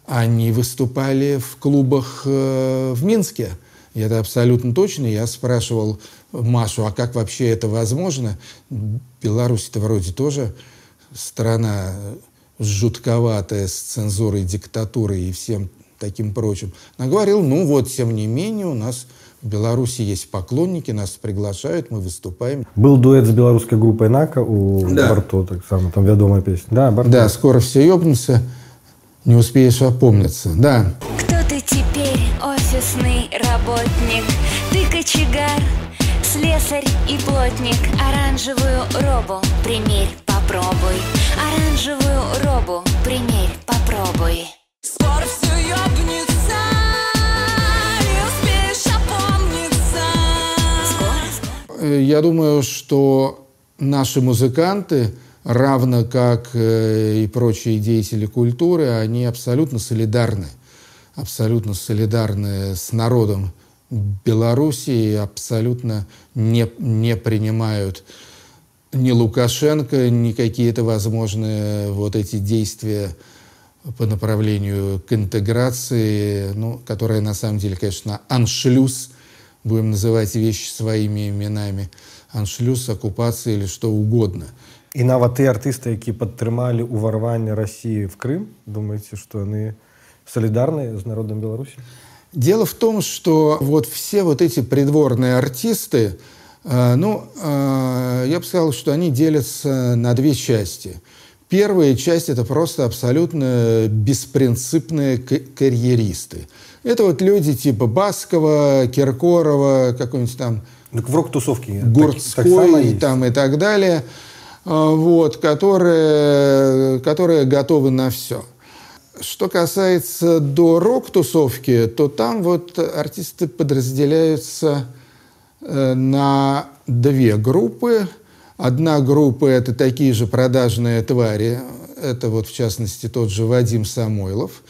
они выступали в клубах э, в Минске. И это абсолютно точно. Я спрашивал Машу, а как вообще это возможно? Беларусь-то вроде тоже страна жутковатая с цензурой, диктатурой и всем таким прочим. Она говорила, ну вот, тем не менее, у нас в Беларуси есть поклонники, нас приглашают, мы выступаем. Был дуэт с белорусской группой «Нака» у да. Барто, так само, там ведомая песня. Да, Барто. Да, скоро все ёбнутся, не успеешь опомниться. Да. Кто ты теперь, офисный работник? Ты кочегар, слесарь и плотник. Оранжевую робу примерь, попробуй. Оранжевую робу примерь, попробуй. Скоро все ёбнется, не успеешь опомниться. Скоро? Я думаю, что наши музыканты, равно как э, и прочие деятели культуры, они абсолютно солидарны. Абсолютно солидарны с народом Белоруссии, абсолютно не, не принимают ни Лукашенко, ни какие-то возможные вот эти действия по направлению к интеграции, ну, которая на самом деле, конечно, аншлюз, будем называть вещи своими именами, аншлюз, оккупация или что угодно. И нават те артисты, які падтрымалі ўварванне России в Крым, думаете, что они солидарны с народом Беларуси? Дело в том, что вот все вот эти придворные артисты, Э, ну, э, я бы сказал, что они делятся на две части. Первая часть – это просто абсолютно беспринципные карьеристы. Это вот люди типа Баскова, Киркорова, какой-нибудь там... Так в рок-тусовке Гурцкой так, так там и так далее. Э, вот, которые, которые готовы на все. Что касается до рок-тусовки, то там вот артисты подразделяются Э, на две группы. Одна группа – это такие же продажные твари, это вот в частности тот же Вадим Самойлов.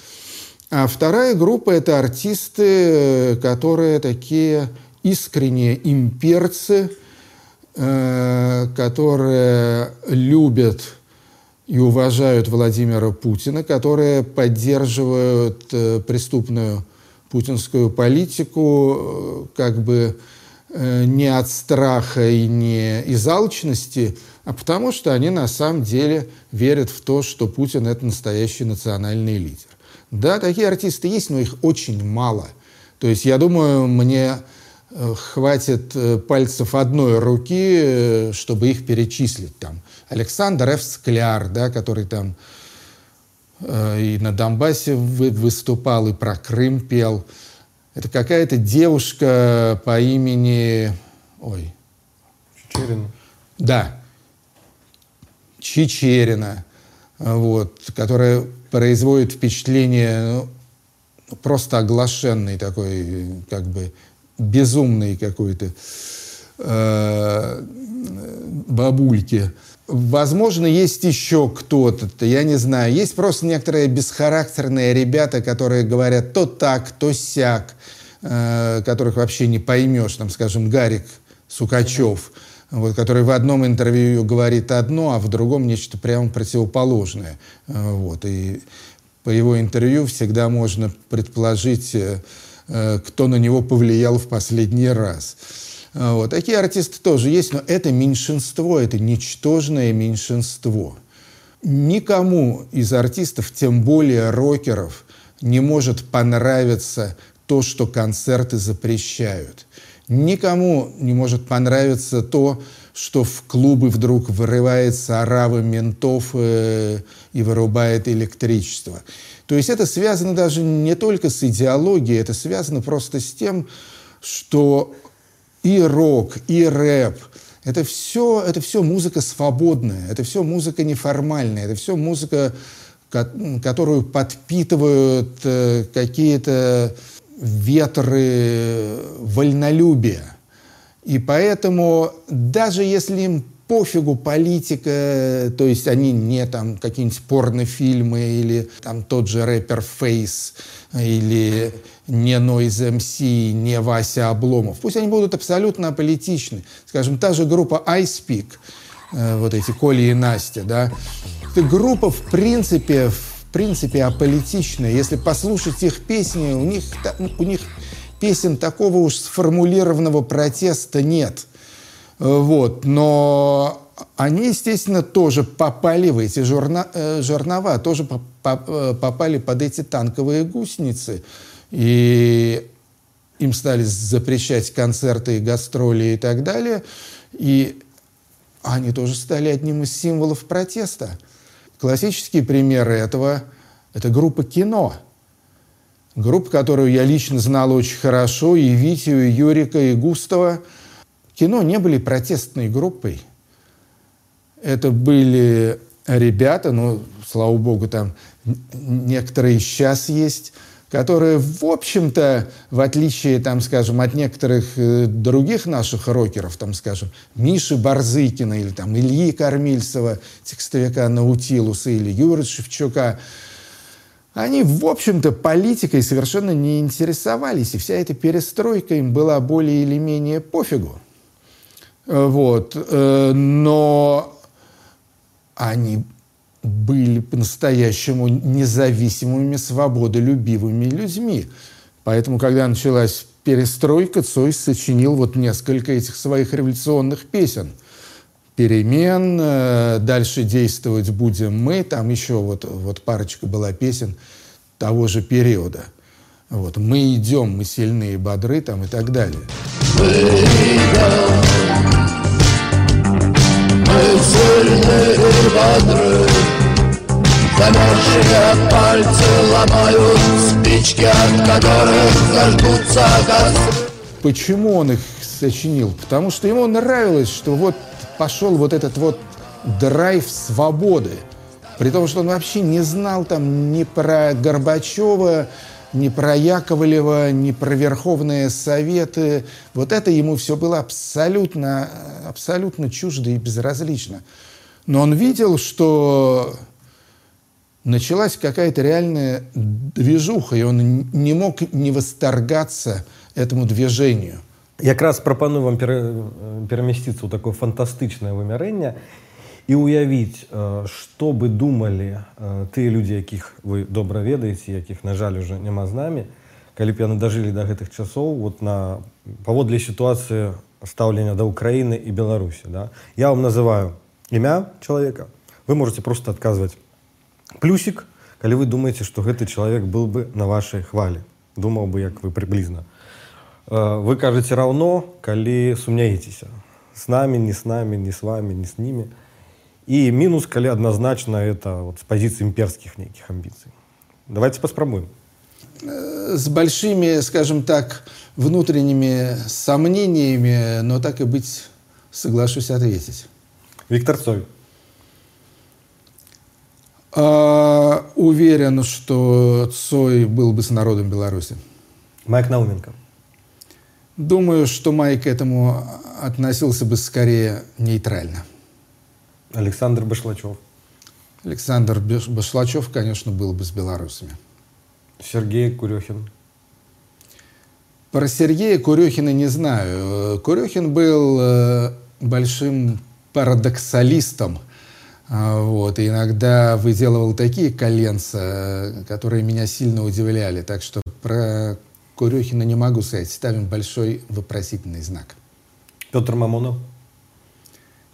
А вторая группа – это артисты, которые такие искренние имперцы, э, которые любят и уважают Владимира Путина, которые поддерживают э, преступную путинскую политику, как бы Э, не от страха и не из алчности, а потому что они на самом деле верят в то, что Путин – это настоящий национальный лидер. Да, такие артисты есть, но их очень мало. То есть, я думаю, мне э, хватит э, пальцев одной руки, чтобы их перечислить. Там Александр Ф. Скляр, да, который там и на Донбассе выступал, и про Крым пел – это какая-то девушка по имени... Ой. Чечерина. Да. Чечерина. Вот, которая производит впечатление ну, просто оглашенный такой, как бы безумный какой-то э, бабульки. Возможно, есть еще кто-то, я не знаю. Есть просто некоторые бесхарактерные ребята, которые говорят то так, то сяк, э, которых вообще не поймешь. Там, скажем, Гарик Сукачев, вот, который в одном интервью говорит одно, а в другом нечто прямо противоположное. Э, вот, и по его интервью всегда можно предположить, э, э, кто на него повлиял в последний раз. А, вот. Такие артисты тоже есть, но это меньшинство, это ничтожное меньшинство. Никому из артистов, тем более рокеров, не может понравиться то, что концерты запрещают. Никому не может понравиться то, что в клубы вдруг вырывается орава ментов э, и вырубает электричество. То есть это связано даже не только с идеологией, это связано просто с тем, что и рок, и рэп – это все, это все музыка свободная, это все музыка неформальная, это все музыка, которую подпитывают э, какие-то ветры вольнолюбия. И поэтому даже если им пофигу политика, то есть они не там какие-нибудь порнофильмы или там тот же рэпер Фейс или не Нойз МС, не Вася Обломов. Пусть они будут абсолютно аполитичны. Скажем, та же группа Ice Peak, э, вот эти Коли и Настя, да, это группа в принципе, в принципе аполитичная. Если послушать их песни, у них, у них песен такого уж сформулированного протеста нет. Вот. Но они, естественно, тоже попали в эти журна, э, жернова, тоже э, попали под эти танковые гусеницы. И им стали запрещать концерты, гастроли и так далее. И они тоже стали одним из символов протеста. Классические примеры этого – это группа «Кино». Группа, которую я лично знал очень хорошо, и Витю, и Юрика, и Густава. Кино не были протестной группой. Это были ребята, ну, слава богу, там некоторые сейчас есть, которые, в общем-то, в отличие, там, скажем, от некоторых э, других наших рокеров, там, скажем, Миши Барзыкина или там Ильи Кормильцева, текстовика Наутилуса или Юры Шевчука, они, в общем-то, политикой совершенно не интересовались, и вся эта перестройка им была более или менее пофигу. Э, вот. Э, но они были по-настоящему независимыми, свободолюбивыми людьми. Поэтому, когда началась перестройка, Цой сочинил вот несколько этих своих революционных песен – перемен, э, дальше действовать будем мы, там еще вот, вот парочка была песен того же периода. Вот, мы идем, мы сильные бодры там и так далее. Мы идем, мы сильные бодры, Замерзшие пальцы ломают спички, от которых зажгутся костры. Почему он их сочинил? Потому что ему нравилось, что вот пошел вот этот вот драйв свободы. При том, что он вообще не знал там ни про Горбачева, ни про Яковлева, ни про Верховные Советы. Вот это ему все было абсолютно, абсолютно чуждо и безразлично. Но он видел, что началась какая-то реальная движуха, и он не мог не восторгаться этому движению – якраз прапаную вам перамясціцца ў такое фантастычнае вымярэнне і уявіць што бы думалі тыя людзі якіх вы добра ведаеце якіх на жаль уже няма з намі калі б яны дажылі да гэтых часоў вот на паводле сітуацыі стаўлення да ўкраіны і беларусі да? я вам называю імя чалавека вы можете просто адказваць плюсик калі вы думаеце што гэты чалавек был бы на вашай хвалі думаў бы як вы прыблізна Э, вы кажаце раўно калі сумняецеся с нами не с нами не с вами не с ними и минус калі однозначно это вот с позиции имперских неких амбиций давайте поспробуем э, с большими скажем так внутренними сомнениями но так и быть соглашусь ответить виктор цой а, уверен что цой был бы с народом беларуси майк науменко Думаю, что Май к этому относился бы скорее нейтрально. Александр Башлачев. Александр Башлачев, конечно, был бы с белорусами. Сергей Курехин. Про Сергея Курехина не знаю. Курехин был э, большим парадоксалистом. А, вот, и иногда выделывал такие коленца, которые меня сильно удивляли. Так что про Курехина не могу сказать. Ставим большой вопросительный знак. Петр Мамонов?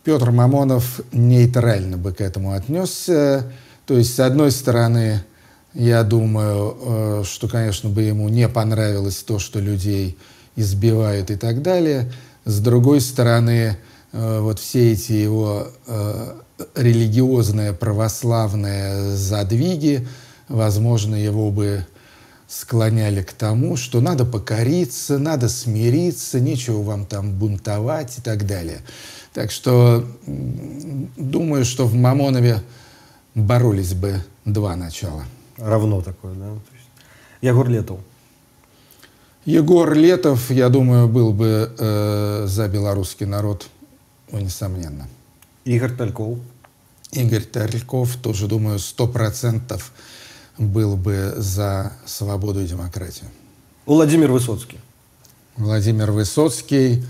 Петр Мамонов нейтрально бы к этому отнесся. То есть, с одной стороны, я думаю, э, что, конечно, бы ему не понравилось то, что людей избивают и так далее. С другой стороны, э, вот все эти его э, религиозные православные задвиги, возможно, его бы склоняли к тому, что надо покориться, надо смириться, нечего вам там бунтовать и так далее. Так что думаю, что в Мамонове боролись бы два начала. Равно такое, да? Егор Летов. Егор Летов, я думаю, был бы э, за белорусский народ, ну, несомненно. Игорь Тальков. Игорь Тальков, тоже, думаю, сто процентов был бы за свободу и демократию. Владимир Высоцкий. Владимир Высоцкий,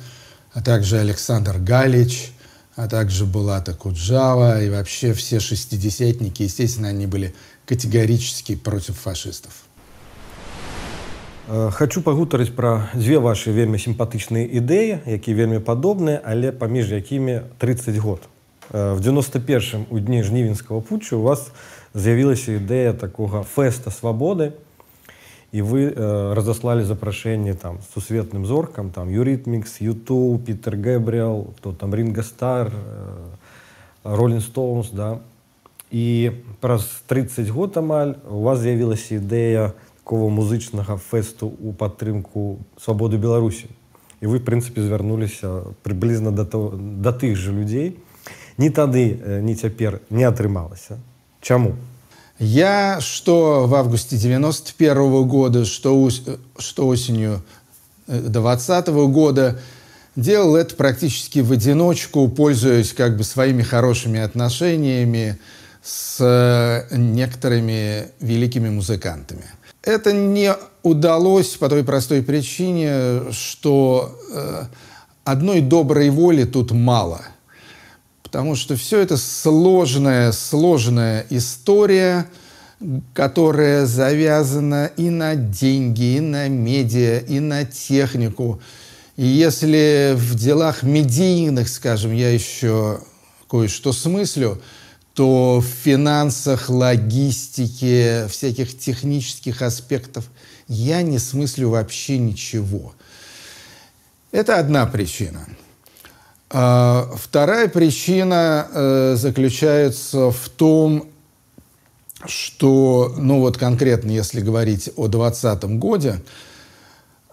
а также Александр Галич, а также Булата Куджава и вообще все шестидесятники, естественно, они были категорически против фашистов. Э, хочу пагутарыць пра дзве вашы вельмі сімпатычныя ідэі, якія вельмі падобныя, але паміж якімі 30 год. Э, в 91 у дні жнівенскага путчу у вас з'явілася ідэя такога фэста свабоды і вы э, разаслалі запрашэнне там сусветным зоркам там юритмикс ютуб питер гэбриэл кто там ринга стар роллин стоунс да і праз 30 год амаль у вас з'явілася ідэя такого музычнага фэсту у падтрымку свабоды беларусі і вы в прынцыпе звярнуліся прыблізна да то да тых же людзей ні тады ні цяпер не атрымалася. Чаму? Я что в августе 91 -го года, что, что осенью 2020 -го года делал это практически в одиночку, пользуясь как бы своими хорошими отношениями с некоторыми великими музыкантами. Это не удалось по той простой причине, что э, одной доброй воли тут мало – Потому что все это сложная, сложная история, которая завязана и на деньги, и на медиа, и на технику. И если в делах медийных, скажем, я еще кое-что смыслю, то в финансах, логистике, всяких технических аспектов я не смыслю вообще ничего. Это одна причина. А, вторая причина э, заключается в том, что, ну вот конкретно, если говорить о 2020 году,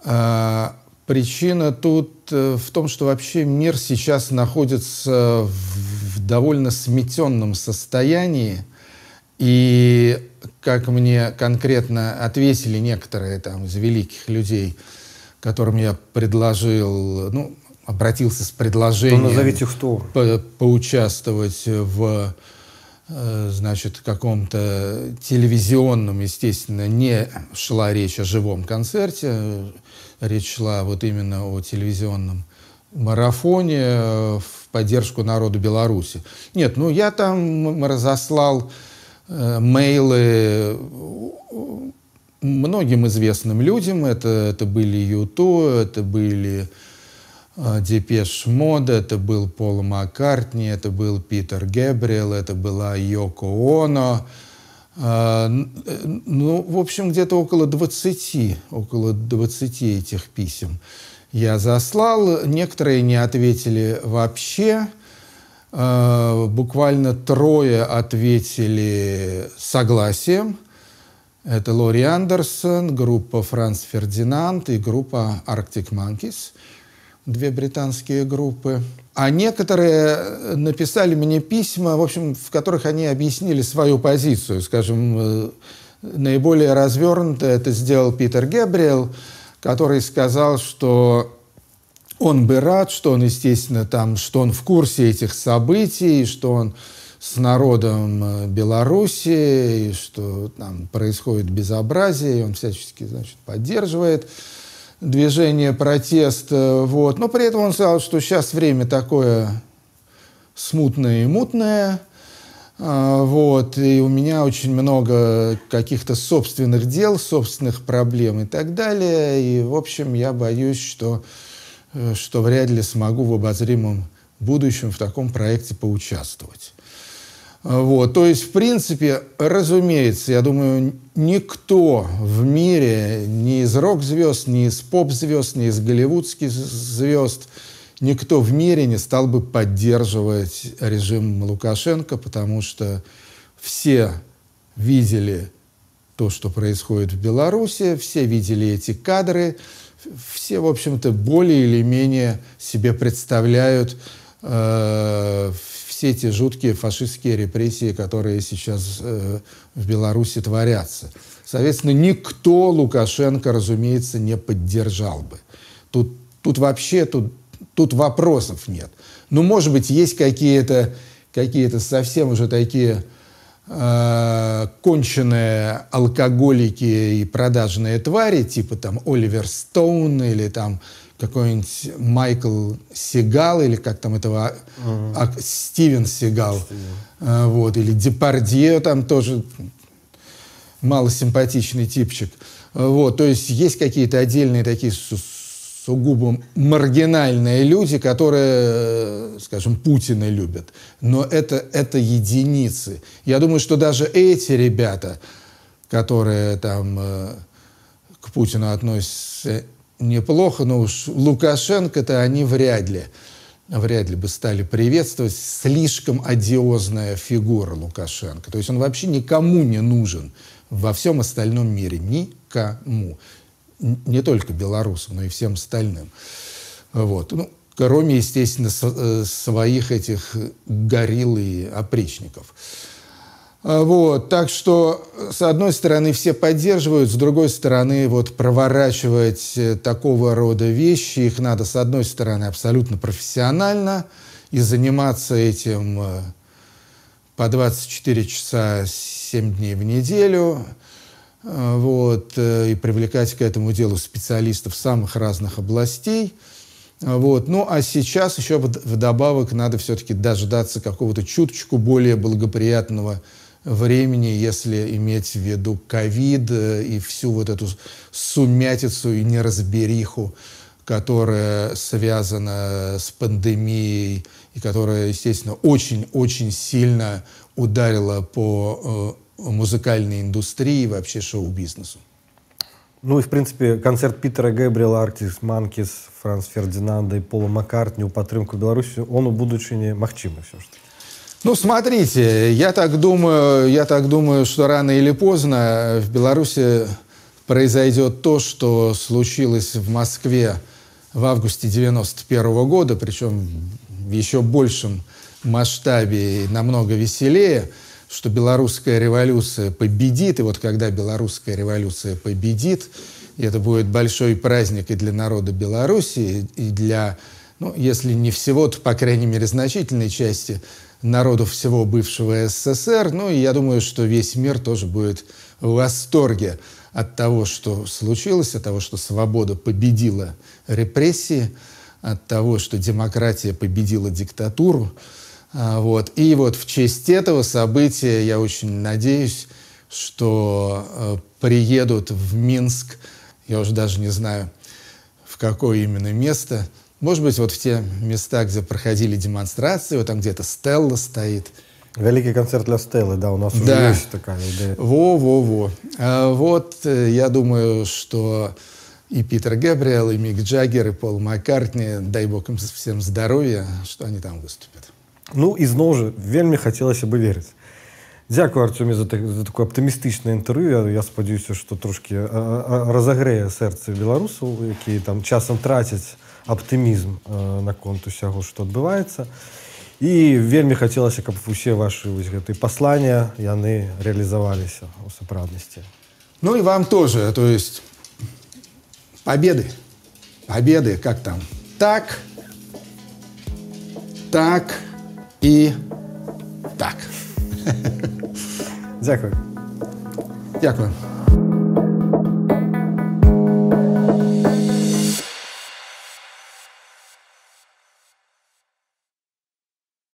э, причина тут э, в том, что вообще мир сейчас находится в довольно сметенном состоянии, и, как мне конкретно ответили некоторые там из великих людей, которым я предложил, ну, обратился с предложением То назовите кто. По поучаствовать в э, значит, каком-то телевизионном, естественно, не шла речь о живом концерте, речь шла вот именно о телевизионном марафоне э, в поддержку народу Беларуси. Нет, ну я там разослал э, мейлы многим известным людям. Это, это были Юту, это были а, Депеш Мода, это был Пол Маккартни, это был Питер Гэбриэл, это была Йоко Оно. А, ну, в общем, где-то около 20, около 20 этих писем я заслал. Некоторые не ответили вообще. Буквально трое ответили согласием. Это Лори Андерсон, группа Франц Фердинанд и группа Arctic Monkeys – две британские группы. А некоторые написали мне письма, в общем, в которых они объяснили свою позицию. Скажем, э, наиболее развернуто это сделал Питер Гебриэл, который сказал, что он бы рад, что он, естественно, там, что он в курсе этих событий, что он с народом э, Беларуси, и что там происходит безобразие, и он всячески, значит, поддерживает движение протеста. Вот. Но при этом он сказал, что сейчас время такое смутное и мутное. А, вот, и у меня очень много каких-то собственных дел, собственных проблем и так далее. И, в общем, я боюсь, что, э, что вряд ли смогу в обозримом будущем в таком проекте поучаствовать. Вот, то есть, в принципе, разумеется, я думаю, никто в мире, ни из рок-звезд, ни из поп-звезд, ни из голливудских звезд – никто в мире не стал бы поддерживать режим Лукашенко, потому что все видели то, что происходит в Беларуси, все видели эти кадры, все, в общем-то, более или менее себе представляют э, все эти жуткие фашистские репрессии, которые сейчас э, в Беларуси творятся. Соответственно, никто Лукашенко, разумеется, не поддержал бы. Тут, тут вообще тут Тут вопросов нет. Ну, может быть, есть какие-то какие совсем уже такие э, конченые алкоголики и продажные твари, типа там Оливер Стоун или там какой-нибудь Майкл Сигал, или как там этого, uh-huh. а, Стивен Сигал, uh, вот, или Депардье там тоже малосимпатичный типчик. Вот, то есть есть какие-то отдельные такие сугубо маргинальные люди, которые, скажем, Путина любят. Но это, это единицы. Я думаю, что даже эти ребята, которые там э, к Путину относятся неплохо, но уж Лукашенко-то они вряд ли, вряд ли бы стали приветствовать. Слишком одиозная фигура Лукашенко. То есть он вообще никому не нужен во всем остальном мире. Никому не только белорусам, но и всем остальным. Вот. Ну, кроме, естественно, э, своих этих горилл и опричников. А, вот, так что, с одной стороны, все поддерживают, с другой стороны, вот проворачивать э, такого рода вещи, их надо, с одной стороны, абсолютно профессионально, и заниматься этим э, по 24 часа 7 дней в неделю – Э, вот, и привлекать к этому делу специалистов самых разных областей. Вот. Ну, а сейчас еще вдобавок надо все-таки дождаться какого-то чуточку более благоприятного времени, если иметь в виду ковид и всю вот эту сумятицу и неразбериху, которая связана с пандемией и которая, естественно, очень-очень сильно ударила по музыкальной индустрии и вообще шоу-бизнесу. Ну и, в принципе, концерт Питера Гэбриэла, Артис Манкіс, Франц Фердинанда и Пола Маккартни у падтрымку Беларуси, он у будучыні магчымы все ж Ну, смотрите, я так думаю, я так думаю, что рано или поздно в Беларуси произойдет то, что случилось в Москве в августе 91 -го года, причем в еще большем масштабе и намного веселее – что белорусская революция победит, и вот когда белорусская революция победит, это будет большой праздник и для народа Беларуси, и для, ну, если не всего, то, по крайней мере, значительной части народов всего бывшего СССР. Ну, и я думаю, что весь мир тоже будет в восторге от того, что случилось, от того, что свобода победила репрессии, от того, что демократия победила диктатуру. А, вот. И вот в честь этого события я очень надеюсь, что э, приедут в Минск, я уже даже не знаю, в какое именно место, может быть, вот в те места, где проходили демонстрации, вот там где-то Стелла стоит. Великий концерт для Стеллы, да, у нас уже да. есть такая идея. Во-во-во. А вот э, я думаю, что и Питер Габриэл, и Мик Джаггер, и Пол Маккартни, дай бог им всем здоровья, что они там выступят. Ну і зноў жа вельмі хацелася бы верыць Дякую Артёме за, за такое аптымістычнае інтэрв'ю я, я спадзяюся што трошки разагрэе сэрцы беларусаў якія там часам трацяць аптымізм наконт усяго што адбываецца і вельмі хацелася каб усе ваши вось гэтыя паслання яны реалізаваліся у сапраўднасці Ну и вам тоже то есть победы победы как там так так і так. Дякую. Дякую.